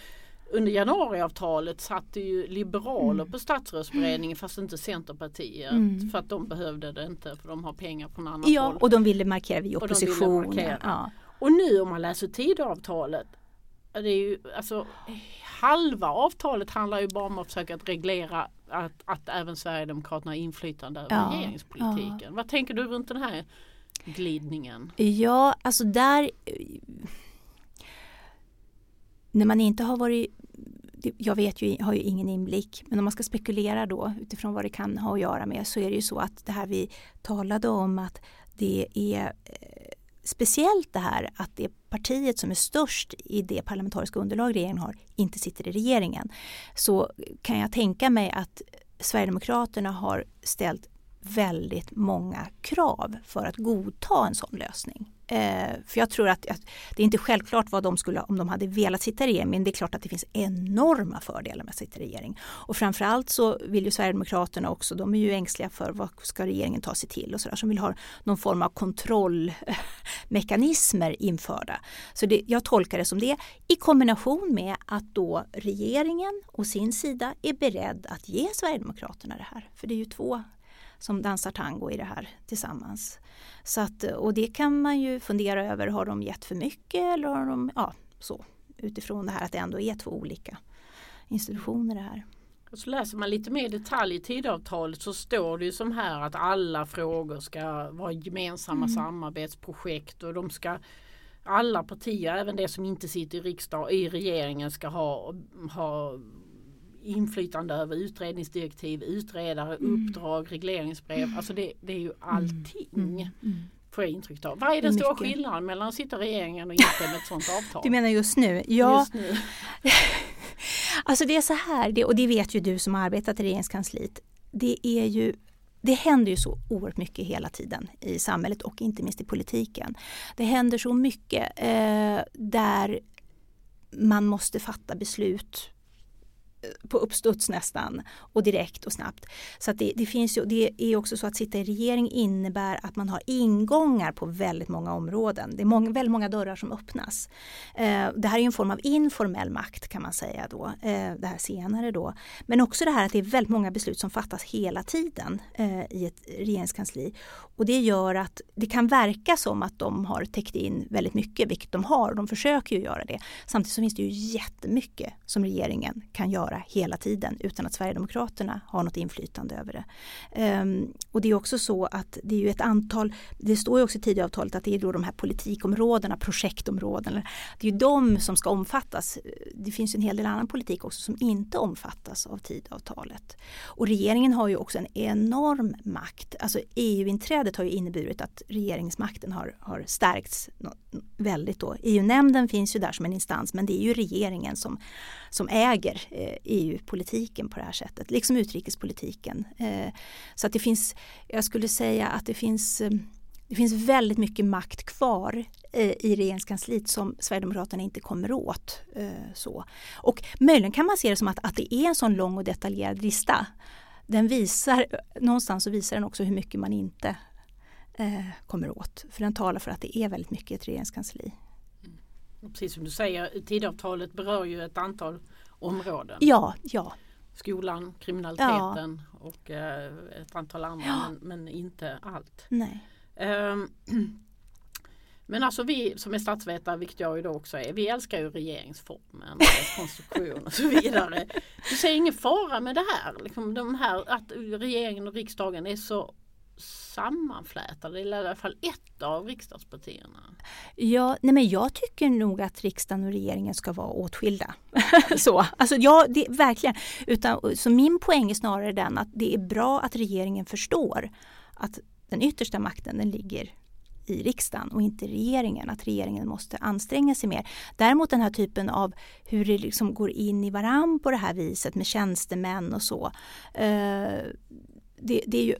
under januariavtalet satt det ju liberaler mm. på statsrådsberedningen fast inte Centerpartiet. Mm. För att de behövde det inte för de har pengar från annat ja, håll. och de ville markera vid opposition. Och, ja. och nu om man läser Tidöavtalet det är ju, alltså, halva avtalet handlar ju bara om att försöka reglera att, att även Sverigedemokraterna har inflytande över ja, regeringspolitiken. Ja. Vad tänker du runt den här glidningen? Ja, alltså där när man inte har varit jag vet ju, har ju ingen inblick, men om man ska spekulera då utifrån vad det kan ha att göra med så är det ju så att det här vi talade om att det är eh, speciellt det här att det partiet som är störst i det parlamentariska underlag regeringen har inte sitter i regeringen så kan jag tänka mig att Sverigedemokraterna har ställt väldigt många krav för att godta en sån lösning. Eh, för jag tror att, att, det är inte självklart vad de skulle, om de hade velat sitta i regering, men det är klart att det finns enorma fördelar med att sitta i regering. Och framförallt så vill ju Sverigedemokraterna också, de är ju ängsliga för vad ska regeringen ta sig till och sådär, som vill ha någon form av kontrollmekanismer (laughs) införda. Så det, jag tolkar det som det i kombination med att då regeringen och sin sida är beredd att ge Sverigedemokraterna det här. För det är ju två som dansar tango i det här tillsammans. Så att, och det kan man ju fundera över, har de gett för mycket eller har de, ja så utifrån det här att det ändå är två olika institutioner det här. Och så läser man lite mer detalj i tidavtalet så står det ju som här att alla frågor ska vara gemensamma mm. samarbetsprojekt och de ska alla partier, även det som inte sitter i riksdag i regeringen ska ha, ha inflytande över utredningsdirektiv, utredare, mm. uppdrag, regleringsbrev. Alltså det, det är ju mm. allting. Mm. Mm. Får jag intryck av. Vad är den stora skillnaden mellan att sitta i regeringen och inte med ett sådant avtal? Du menar just nu? Ja. Just nu. (laughs) alltså det är så här, det, och det vet ju du som har arbetat i regeringskansliet. Det är ju det händer ju så oerhört mycket hela tiden i samhället och inte minst i politiken. Det händer så mycket eh, där man måste fatta beslut på uppstuds nästan och direkt och snabbt. Så det, det, finns ju, det är också så att sitta i regering innebär att man har ingångar på väldigt många områden. Det är många, väldigt många dörrar som öppnas. Eh, det här är en form av informell makt kan man säga då, eh, det här senare då. Men också det här att det är väldigt många beslut som fattas hela tiden eh, i ett regeringskansli. Och det gör att det kan verka som att de har täckt in väldigt mycket, vilket de har. och De försöker ju göra det. Samtidigt så finns det ju jättemycket som regeringen kan göra vara hela tiden utan att Sverigedemokraterna har något inflytande över det. Um, och det är också så att det är ju ett antal, det står ju också i Tidöavtalet att det är då de här politikområdena, projektområdena, det är ju de som ska omfattas. Det finns en hel del annan politik också som inte omfattas av Tidöavtalet. Och regeringen har ju också en enorm makt. Alltså EU-inträdet har ju inneburit att regeringsmakten har, har stärkts väldigt då. EU-nämnden finns ju där som en instans men det är ju regeringen som, som äger eh, EU-politiken på det här sättet, liksom utrikespolitiken. Eh, så att det finns, jag skulle säga att det finns eh, det finns väldigt mycket makt kvar eh, i regeringskansliet som Sverigedemokraterna inte kommer åt. Så. Och möjligen kan man se det som att, att det är en sån lång och detaljerad lista. Den visar, någonstans så visar den också hur mycket man inte kommer åt. För den talar för att det är väldigt mycket i ett regeringskansli. Mm. Precis som du säger, Tidöavtalet berör ju ett antal områden. Ja, ja. Skolan, kriminaliteten ja. och eh, ett antal andra ja. men, men, inte allt. Nej. Um, (clears throat) men alltså vi som är statsvetare, vilket jag ju då också är, vi älskar ju regeringsformen, konstruktion och så vidare. (laughs) Du ser ingen fara med det här, liksom de här att regeringen och riksdagen är så sammanflätade, i alla fall ett av riksdagspartierna? Ja, nej men jag tycker nog att riksdagen och regeringen ska vara åtskilda. (laughs) så, alltså ja, det, verkligen. Utan, så min poäng är snarare den att det är bra att regeringen förstår att den yttersta makten den ligger i riksdagen och inte regeringen, att regeringen måste anstränga sig mer. Däremot den här typen av hur det liksom går in i varann på det här viset med tjänstemän och så. Eh, det, det, är ju,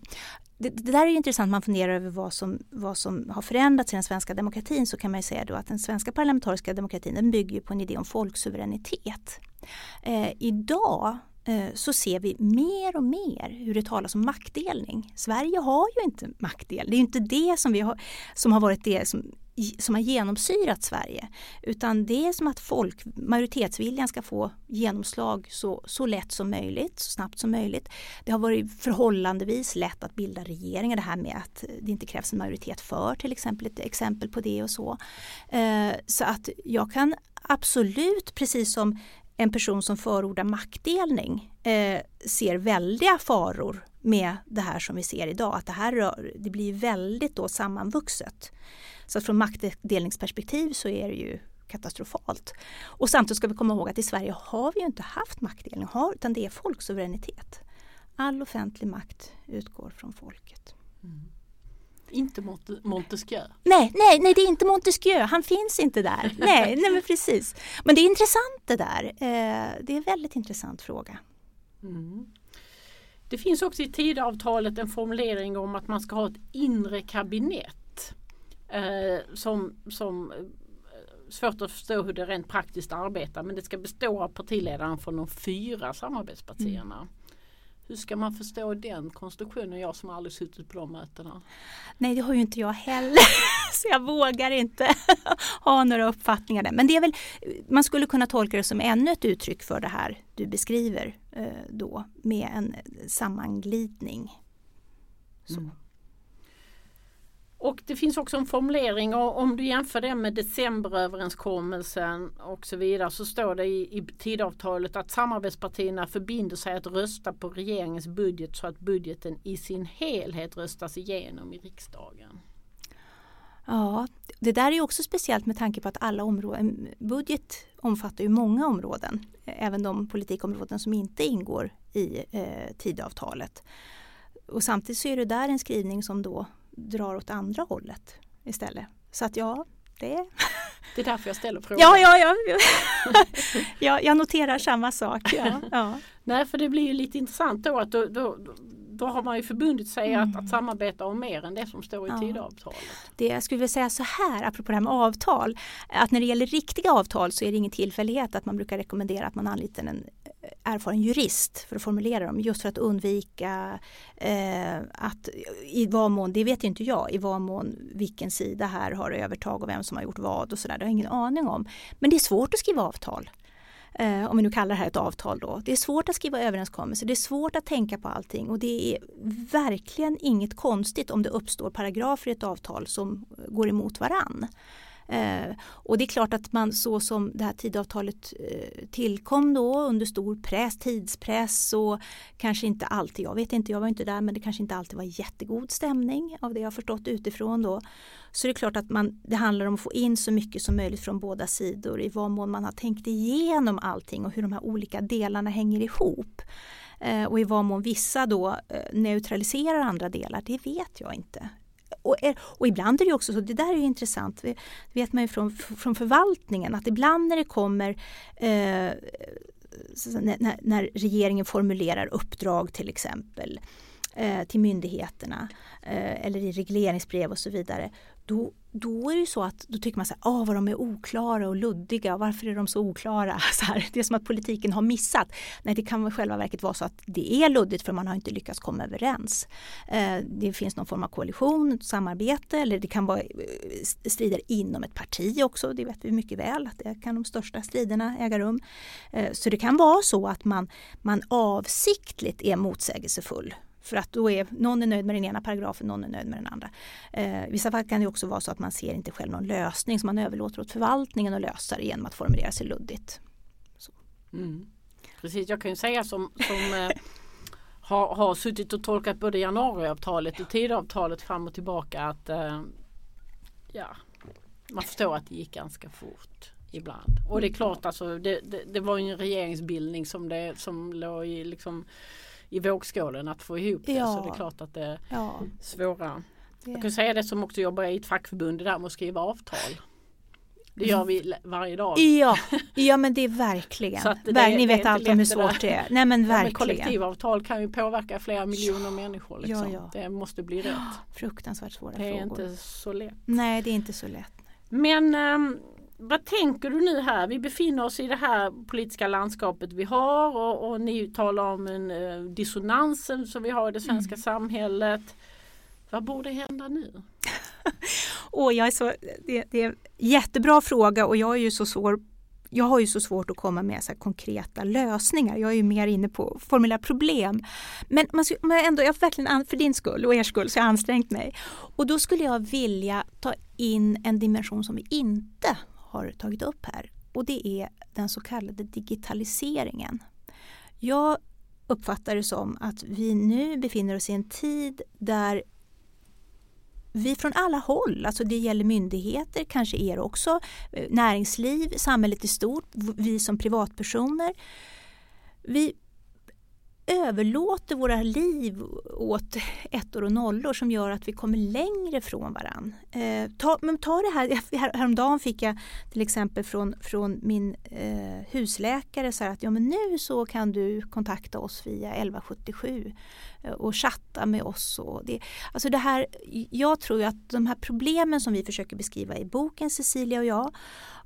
det, det, där är intressant, man funderar över vad som, vad som har förändrats i den svenska demokratin så kan man säga då att den svenska parlamentariska demokratin den bygger på en idé om folksuveränitet. Eh, idag Eh, så ser vi mer och mer hur det talas om maktdelning. Sverige har ju inte maktdelning, det är inte det som, vi har, som har varit det som som har genomsyrat Sverige. Utan det är som att folk, majoritetsviljan ska få genomslag så, så lätt som möjligt, så snabbt som möjligt. Det har varit förhållandevis lätt att bilda regeringar, det här med att det inte krävs en majoritet för till exempel, ett exempel på det och så. Eh, så att jag kan absolut, precis som en person som förordar maktdelning eh, ser väldiga faror med det här som vi ser idag. Att det här rör, det blir väldigt då sammanvuxet. Så från maktdelningsperspektiv så är det ju katastrofalt. Och samtidigt ska vi komma ihåg att i Sverige har vi ju inte haft maktdelning, utan det är folksuveränitet. All offentlig makt utgår från folket. Mm. Inte Montesquieu? Nej, nej, nej, det är inte Montesquieu. Han finns inte där. (laughs) nej, nej, men precis. Men det är intressant det där. Eh, det är en väldigt intressant fråga. Mm. Det finns också i Tidöavtalet en formulering om att man ska ha ett inre kabinett eh, som, som eh, svårt att förstå hur det rent praktiskt arbetar men det ska bestå av partiledaren från de fyra samarbetspartierna. Mm. Hur ska man förstå den konstruktionen? Jag som aldrig suttit på de mötena. Nej det har ju inte jag heller. (laughs) Så jag vågar inte (laughs) ha några uppfattningar där. Men det är väl, man skulle kunna tolka det som ännu ett uttryck för det här du beskriver eh, då med en sammanglidning. Så. Mm. Och det finns också en formulering och om du jämför det med decemberöverenskommelsen och så vidare så står det i, i tidavtalet att samarbetspartierna förbinder sig att rösta på regeringens budget så att budgeten i sin helhet röstas igenom i riksdagen. Ja, det där är också speciellt med tanke på att alla områden, budget omfattar ju många områden, även de politikområden som inte ingår i eh, tidavtalet. Och samtidigt så är det där en skrivning som då drar åt andra hållet istället. Så att ja, det Det är därför jag ställer frågan. Ja, ja, ja. (laughs) ja jag noterar samma sak. Ja, ja. Nej, för det blir ju lite intressant då att då, då, då har man ju förbundit sig mm. att, att samarbeta om mer än det som står i ja. tidavtalet. Det jag skulle vilja säga så här, apropå det här med avtal, att när det gäller riktiga avtal så är det ingen tillfällighet att man brukar rekommendera att man anlitar en erfaren jurist för att formulera dem just för att undvika eh, att i vad mån, det vet inte jag, i vad mån vilken sida här har övertag och vem som har gjort vad och sådär. Det har jag ingen aning om. Men det är svårt att skriva avtal. Eh, om vi nu kallar det här ett avtal då. Det är svårt att skriva överenskommelser, det är svårt att tänka på allting och det är verkligen inget konstigt om det uppstår paragrafer i ett avtal som går emot varann. Eh, och det är klart att man så som det här tidavtalet eh, tillkom då under stor press, tidspress och kanske inte alltid, jag vet inte, jag var inte där, men det kanske inte alltid var jättegod stämning av det jag förstått utifrån då. Så det är klart att man, det handlar om att få in så mycket som möjligt från båda sidor i vad mån man har tänkt igenom allting och hur de här olika delarna hänger ihop. Eh, och i vad mån vissa då eh, neutraliserar andra delar, det vet jag inte. Och, och, ibland är det också så, det där är ju intressant, det vet man ju från, från förvaltningen, att ibland när det kommer eh, när, när, regeringen formulerar uppdrag till exempel eh, till myndigheterna eh, eller i regleringsbrev och så vidare, då, då är det så att då tycker man så här, oh, vad de är oklara och luddiga, varför är de så oklara? (laughs) Så här, det är som att politiken har missat. Nej, det kan väl själva verket vara så att det är luddigt för man har inte lyckats komma överens. Eh, det finns någon form av koalition, samarbete eller det kan vara eh, strider inom ett parti också, det vet vi mycket väl att det kan de största striderna äga rum. Eh, så det kan vara så att man, man avsiktligt är motsägelsefull för att då är någon är nöjd med den ena paragrafen, någon är nöjd med den andra. Eh, I vissa fall kan det också vara så att man ser inte själv någon lösning så man överlåter åt förvaltningen att lösa det genom att formulera sig luddigt. Mm. Precis, jag kan ju säga som, som eh, har, har suttit och tolkat både januariavtalet och tidavtalet fram och tillbaka att eh, ja, man förstår att det gick ganska fort ibland. Och det är klart alltså det, det, det var en regeringsbildning som, det, som låg i liksom i vågskålen att få ihop det. Ja. Så det är klart att det är ja. svåra. Det. Jag kan säga det som också jobbar i ett fackförbund, det där med att skriva avtal. Det gör vi varje dag. Ja, (laughs) ja men det är verkligen. Det, Ver ni vet allt om hur svårt det är. Nej men verkligen. Ja, kollektivavtal kan ju påverka flera miljoner människor. Liksom. Ja, ja. Det måste bli rätt. Fruktansvärt svåra frågor. Det är inte så lätt. Nej det är inte så lätt. Men um, vad tänker du nu här? Vi befinner oss i det här politiska landskapet vi har och, och ni talar om en eh, dissonansen som vi har i det svenska mm. samhället. Vad borde hända nu? (laughs) oh, jag är så, det, det, är en jättebra fråga och jag är ju så svår jag har ju så svårt att komma med så konkreta lösningar. Jag är ju mer inne på att formulera problem. Men, man, men ändå, jag verkligen, för din skull och er skull så har jag ansträngt mig. Och då skulle jag vilja ta in en dimension som vi inte har tagit upp här och det är den så kallade digitaliseringen. Jag uppfattar det som att vi nu befinner oss i en tid där vi från alla håll, alltså det gäller myndigheter, kanske er också, eh, näringsliv, samhället i stort, vi som privatpersoner. Vi överlåter våra liv åt ettor och nollor som gör att vi kommer längre från varann. Eh, ta, men ta det här, här, häromdagen fick jag till exempel från, från min eh, husläkare så att ja, men nu så kan du kontakta oss via 1177 eh, och chatta med oss. Och det, alltså det här, jag tror att de här problemen som vi försöker beskriva i boken Cecilia och jag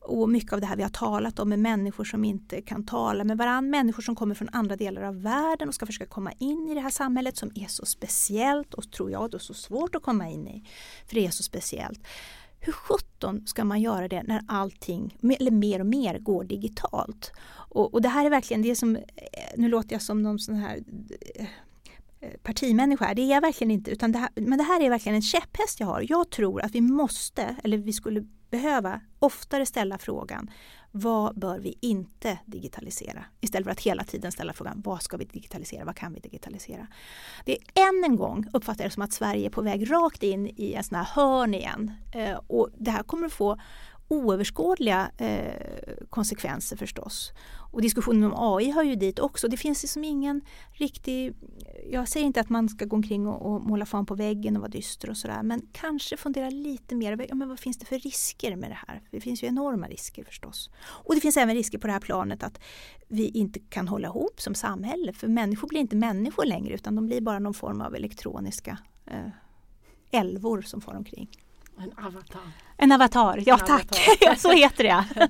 och mycket av det här vi har talat om med människor som inte kan tala med varandra, människor som kommer från andra delar av världen och ska försöka komma in i det här samhället som är så speciellt och tror jag då så svårt att komma in i, för det är så speciellt. Hur sjutton ska man göra det när allting, eller mer och mer, går digitalt? Och, och det här är verkligen det som, eh, nu låter jag som någon sån här eh, eh, partimänniska, det är jag verkligen inte, utan det här, men det här är verkligen en käpphäst jag har. Jag tror att vi måste, eller vi skulle behöva oftare ställa frågan vad bör vi inte digitalisera? Istället för att hela tiden ställa frågan vad ska vi digitalisera? Vad kan vi digitalisera? Det är än en gång uppfattar jag det som att Sverige är på väg rakt in i en sån här hörn igen. Eh, och det här kommer att få oöverskådliga eh, konsekvenser förstås. Och diskussionen om AI hör ju dit också. Det finns liksom ingen riktig... Jag säger inte att man ska gå omkring och, och måla fan på väggen och vara dyster och sådär. Men kanske fundera lite mer ja, men vad finns det för risker med det här? Det finns ju enorma risker förstås. Och det finns även risker på det här planet att vi inte kan hålla ihop som samhälle. För människor blir inte människor längre utan de blir bara någon form av elektroniska eh, älvor som far omkring. En avatar. En avatar, ja en tack, avatar. (laughs) så heter det. (laughs)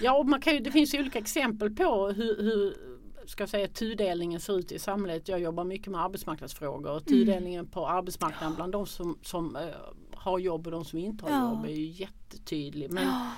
ja, och man kan ju, det finns ju olika exempel på hur, hur ska säga, tudelningen ser ut i samhället. Jag jobbar mycket med arbetsmarknadsfrågor och mm. tudelningen mm. på arbetsmarknaden bland de som, som uh, har jobb och de som inte har ja. jobb är ju jättetydlig. Men ja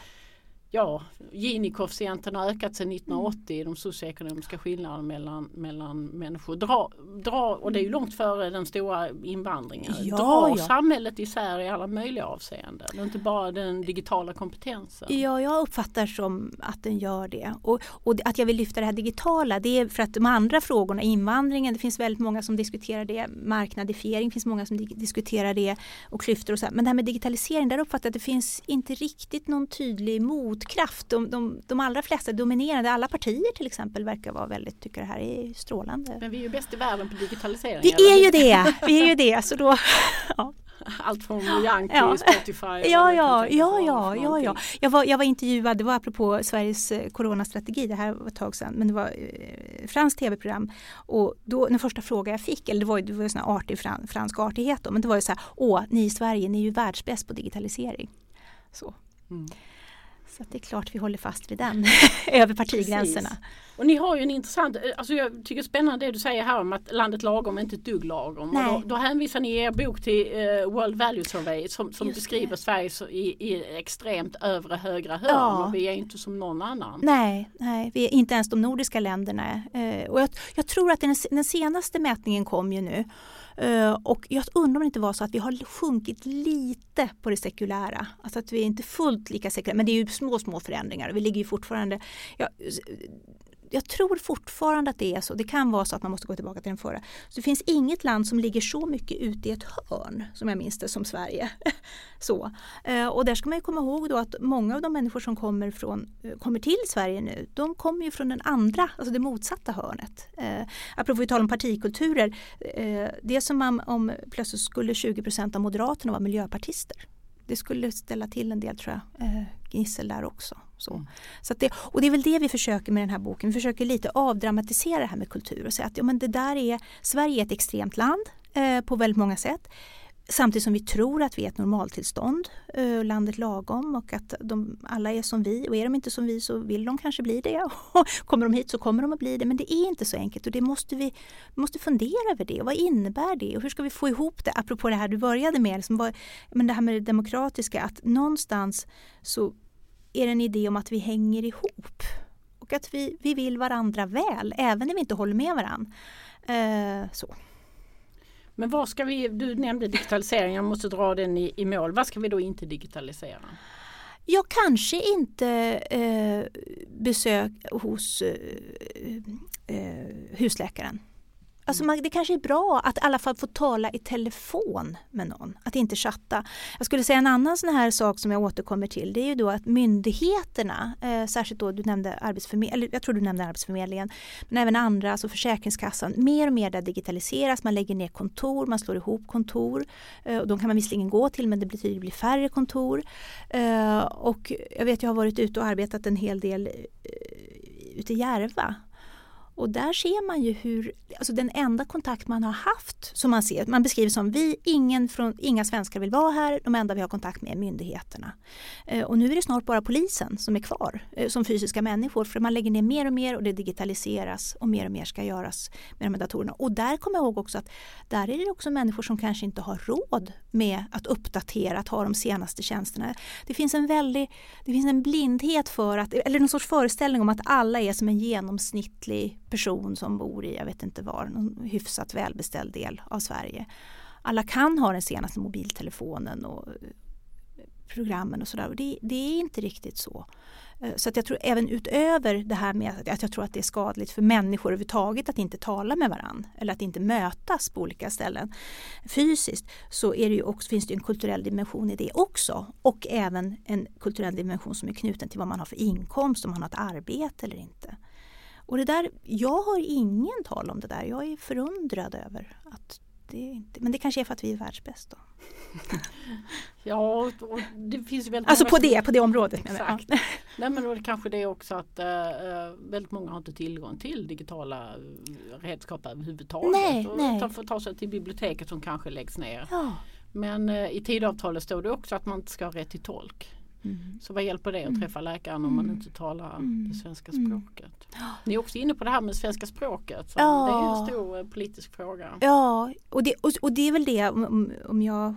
ja, Gini-koefficienten har ökat sedan 1980, de socioekonomiska skillnaderna mellan, mellan människor. Dra, dra, och det är ju långt före den stora invandringen. Ja, drar ja. samhället isär i alla möjliga avseenden. Det inte bara den digitala kompetensen. Ja, jag uppfattar som att den gör det. Och, och att jag vill lyfta det här digitala det är för att de andra frågorna, invandringen, det finns väldigt många som diskuterar det, marknadifiering finns många som di- diskuterar det och klyftor och så. Men det här med digitalisering, där uppfattar jag att det finns inte riktigt någon tydlig motkraft. De, de, de allra flesta dominerande, alla partier till exempel verkar vara väldigt, tycker det här är strålande. Men vi är ju bäst i världen på digitalisering. Vi är ju det, vi är ju det. Så då, (laughs) ja. Allt från till Ja. Spotify. Ja, ja, ja, ja, ja, ja. Jag var, jag var intervjuad, det var apropå Sveriges eh, coronastrategi, det här var ett tag sedan, men det var eh, franskt tv-program och då den första frågan jag fick, eller det var ju det var sån här artig fran, fransk artighet då, men det var ju så här, åh, ni i Sverige, ni är ju världsbäst på digitalisering. Så. Mm. Så det är klart vi håller fast vid den, (laughs) över partigränserna. Precis. Och ni har ju en intressant, alltså jag tycker det är spännande det du säger här om att landet lagom är inte ett dugg lagom. Nej. Och då, då hänvisar ni i er bok till eh, World Value Survey som, som beskriver det. Sverige i, i extremt övre högra hörn Ja. och vi är inte som någon annan. Nej, nej, vi är inte ens de nordiska länderna. Eh, och jag, jag tror att den, den senaste mätningen kom ju nu. Eh, och jag undrar om det inte var så att vi har sjunkit lite på det sekulära. Alltså att vi är inte fullt lika sekulära, men det är ju små, små förändringar. Vi ligger ju fortfarande... Ja, jag tror fortfarande att det är så. Det kan vara så att man måste gå tillbaka till den förra. Så det finns inget land som ligger så mycket ute i ett hörn som jag minns det som Sverige. (laughs) så. Eh, och där ska man ju komma ihåg då att många av de människor som kommer, från, eh, kommer till Sverige nu, de kommer ju från den andra, alltså det motsatta hörnet. Eh, apropå vi talar om partikulturer, eh, det är som om, om plötsligt skulle 20% av Moderaterna vara miljöpartister. Det skulle ställa till en del tror jag, eh, gnissel där också. Så. Så att det, och det är väl det vi försöker med den här boken. Vi försöker lite avdramatisera det här med kultur och säga att ja, men det där är, Sverige är ett extremt land eh, på väldigt många sätt. Samtidigt som vi tror att vi är ett normaltillstånd, eh, landet lagom och att de alla är som vi och är de inte som vi så vill de kanske bli det. (laughs) Och kommer de hit så kommer de att bli det men det är inte så enkelt och det måste vi, vi måste fundera över det. Vad innebär det och hur ska vi få ihop det? Apropå det här du började med, liksom vad, men det här med det demokratiska att någonstans så är det en idé om att vi hänger ihop och att vi, vi vill varandra väl även när vi inte håller med varandra. Eh, så. Men vad ska vi, du nämnde digitalisering, jag måste dra den i, i mål. Vad ska vi då inte digitalisera? Jag kanske inte eh, besök hos eh, eh, husläkaren. Alltså man, det kanske är bra att i alla fall få tala i telefon med någon, att inte chatta. Jag skulle säga en annan sån här sak som jag återkommer till, det är ju då att myndigheterna, eh, särskilt då du nämnde Arbetsförmedlingen, jag tror du nämnde Arbetsförmedlingen, men även andra, alltså Försäkringskassan, mer och mer där digitaliseras, man lägger ner kontor, man slår ihop kontor. Eh, och de kan man visserligen gå till men det betyder det blir färre kontor. Eh, och jag vet jag har varit ute och arbetat en hel del eh, ute i Järva. Och där ser man ju hur, alltså den enda kontakt man har haft som man ser, man beskriver som vi, ingen från, inga svenskar vill vara här, de enda vi har kontakt med är myndigheterna. Eh, och nu är det snart bara polisen som är kvar eh, som fysiska människor för man lägger ner mer och mer och det digitaliseras och mer och mer ska göras med de här datorerna. Och där kommer jag ihåg också att där är det också människor som kanske inte har råd med att uppdatera, att ha de senaste tjänsterna. Det finns en väldig, det finns en blindhet för att, eller någon sorts föreställning om att alla är som en genomsnittlig person som bor i, jag vet inte var, någon hyfsat välbeställd del av Sverige. Alla kan ha den senaste mobiltelefonen och eh, programmen och sådär. Det, det är inte riktigt så. Eh, så att jag tror även utöver det här med att jag tror att det är skadligt för människor överhuvudtaget att inte tala med varandra eller att inte mötas på olika ställen fysiskt så är det ju också, finns det en kulturell dimension i det också och även en kulturell dimension som är knuten till vad man har för inkomst, om man har ett arbete eller inte. Och det där, jag har ingen tal om det där. Jag är förundrad över att det inte, men det kanske är för att vi är världsbäst då. (laughs) Ja, och, det finns väldigt Alltså på det, på det området menar jag. Exakt. Nej men då det kanske det också att eh, eh, väldigt många har inte tillgång till digitala eh, redskap överhuvudtaget. Nej, och nej. Får ta sig till biblioteket som kanske läggs ner. Ja. Men eh, i tidavtalet står det också att man inte ska ha rätt till tolk. Mm. Så vad hjälper det att träffa läkaren om man inte talar det svenska språket? Ni är också inne på det här med svenska språket. Så Ja. Det är en stor eh, politisk fråga. Ja, och det, och, och det är väl det om, om- jag eh,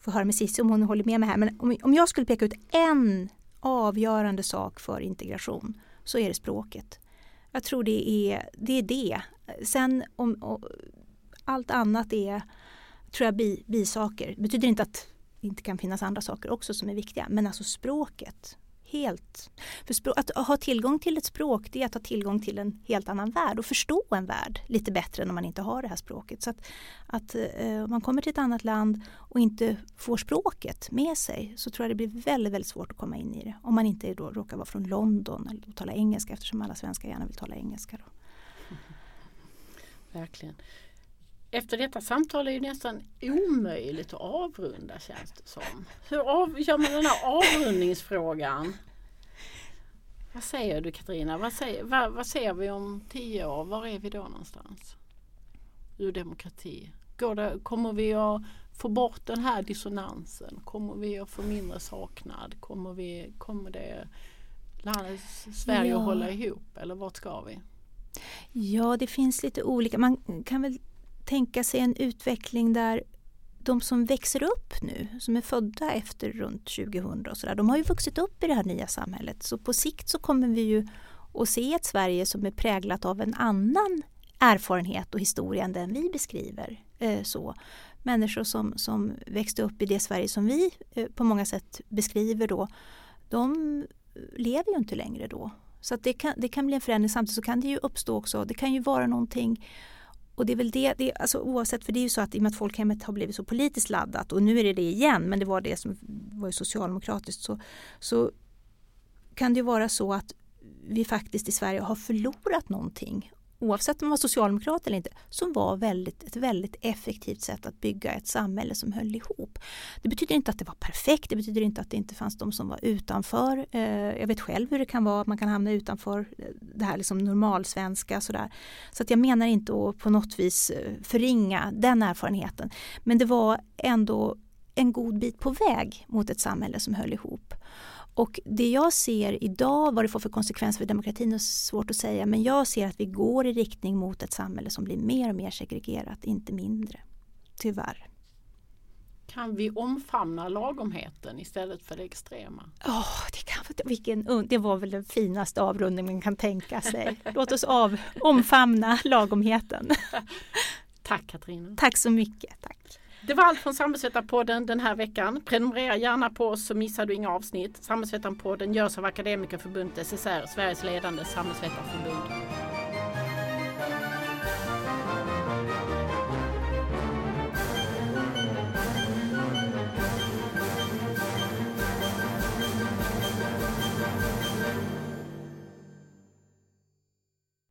får höra med Cissi om hon håller med mig här. Men om, om jag skulle peka ut en avgörande sak för integration så är det språket. Jag tror det är det. Är det. Sen om, allt annat är tror jag bi, bisaker. Det betyder inte att inte kan finnas andra saker också som är viktiga. Men alltså språket. Helt. För språk, att ha tillgång till ett språk det är att ha tillgång till en helt annan värld och förstå en värld lite bättre när man inte har det här språket. Så att, att eh, man kommer till ett annat land och inte får språket med sig så tror jag det blir väldigt, väldigt svårt att komma in i det. Om man inte då råkar vara från London eller tala engelska eftersom alla svenskar gärna vill tala engelska. Då. Verkligen. Efter detta samtal är det nästan omöjligt att avrunda känns det som. Hur av, gör man den här avrundningsfrågan? Vad säger du Katarina? Vad, säger, vad, vad ser vi om tio år? Var är vi då någonstans? Ur demokrati. Går det, kommer vi att få bort den här dissonansen? Kommer vi att få mindre saknad? Kommer, vi, kommer det landet, Sverige ja. att hålla ihop eller vart ska vi? Ja, det finns lite olika. Man kan väl tänka sig en utveckling där de som växer upp nu, som är födda efter runt 2000 och sådär, de har ju vuxit upp i det här nya samhället. Så på sikt så kommer vi ju att se ett Sverige som är präglat av en annan erfarenhet och historia än den vi beskriver. Eh, så. Människor som, som växte upp i det Sverige som vi eh, på många sätt beskriver då, de lever ju inte längre då. Så det, kan, det kan bli en förändring. Samtidigt så kan det ju uppstå också, det kan ju vara någonting och det är väl det, det alltså oavsett, för det är ju så att i och med att folkhemmet har blivit så politiskt laddat och nu är det det igen, men det var det som var socialdemokratiskt, så, så kan det ju vara så att vi faktiskt i Sverige har förlorat någonting oavsett om man var socialdemokrat eller inte, som var väldigt, ett väldigt effektivt sätt att bygga ett samhälle som höll ihop. Det betyder inte att det var perfekt, det betyder inte att det inte fanns de som var utanför. Eh, jag vet själv hur det kan vara, att man kan hamna utanför eh, det här liksom normalsvenska. Sådär. Så att jag menar inte att på något vis eh, förringa den erfarenheten. Men det var ändå en god bit på väg mot ett samhälle som höll ihop. Och det jag ser idag, vad det får för konsekvenser för demokratin är svårt att säga, men jag ser att vi går i riktning mot ett samhälle som blir mer och mer segregerat, inte mindre. Tyvärr. Kan vi omfamna lagomheten istället för det extrema? Oh, det, kan, vilken, det var väl den finaste avrundning man kan tänka sig. Låt oss av, omfamna lagomheten. (laughs) Tack Katarina. Tack så mycket. Tack. Det var allt från Samhällsvetarpodden den här veckan. Prenumerera gärna på oss så missar du inga avsnitt. Samhällsvetarpodden görs av Akademikerförbundet SSR, Sveriges ledande samhällsvetarförbund.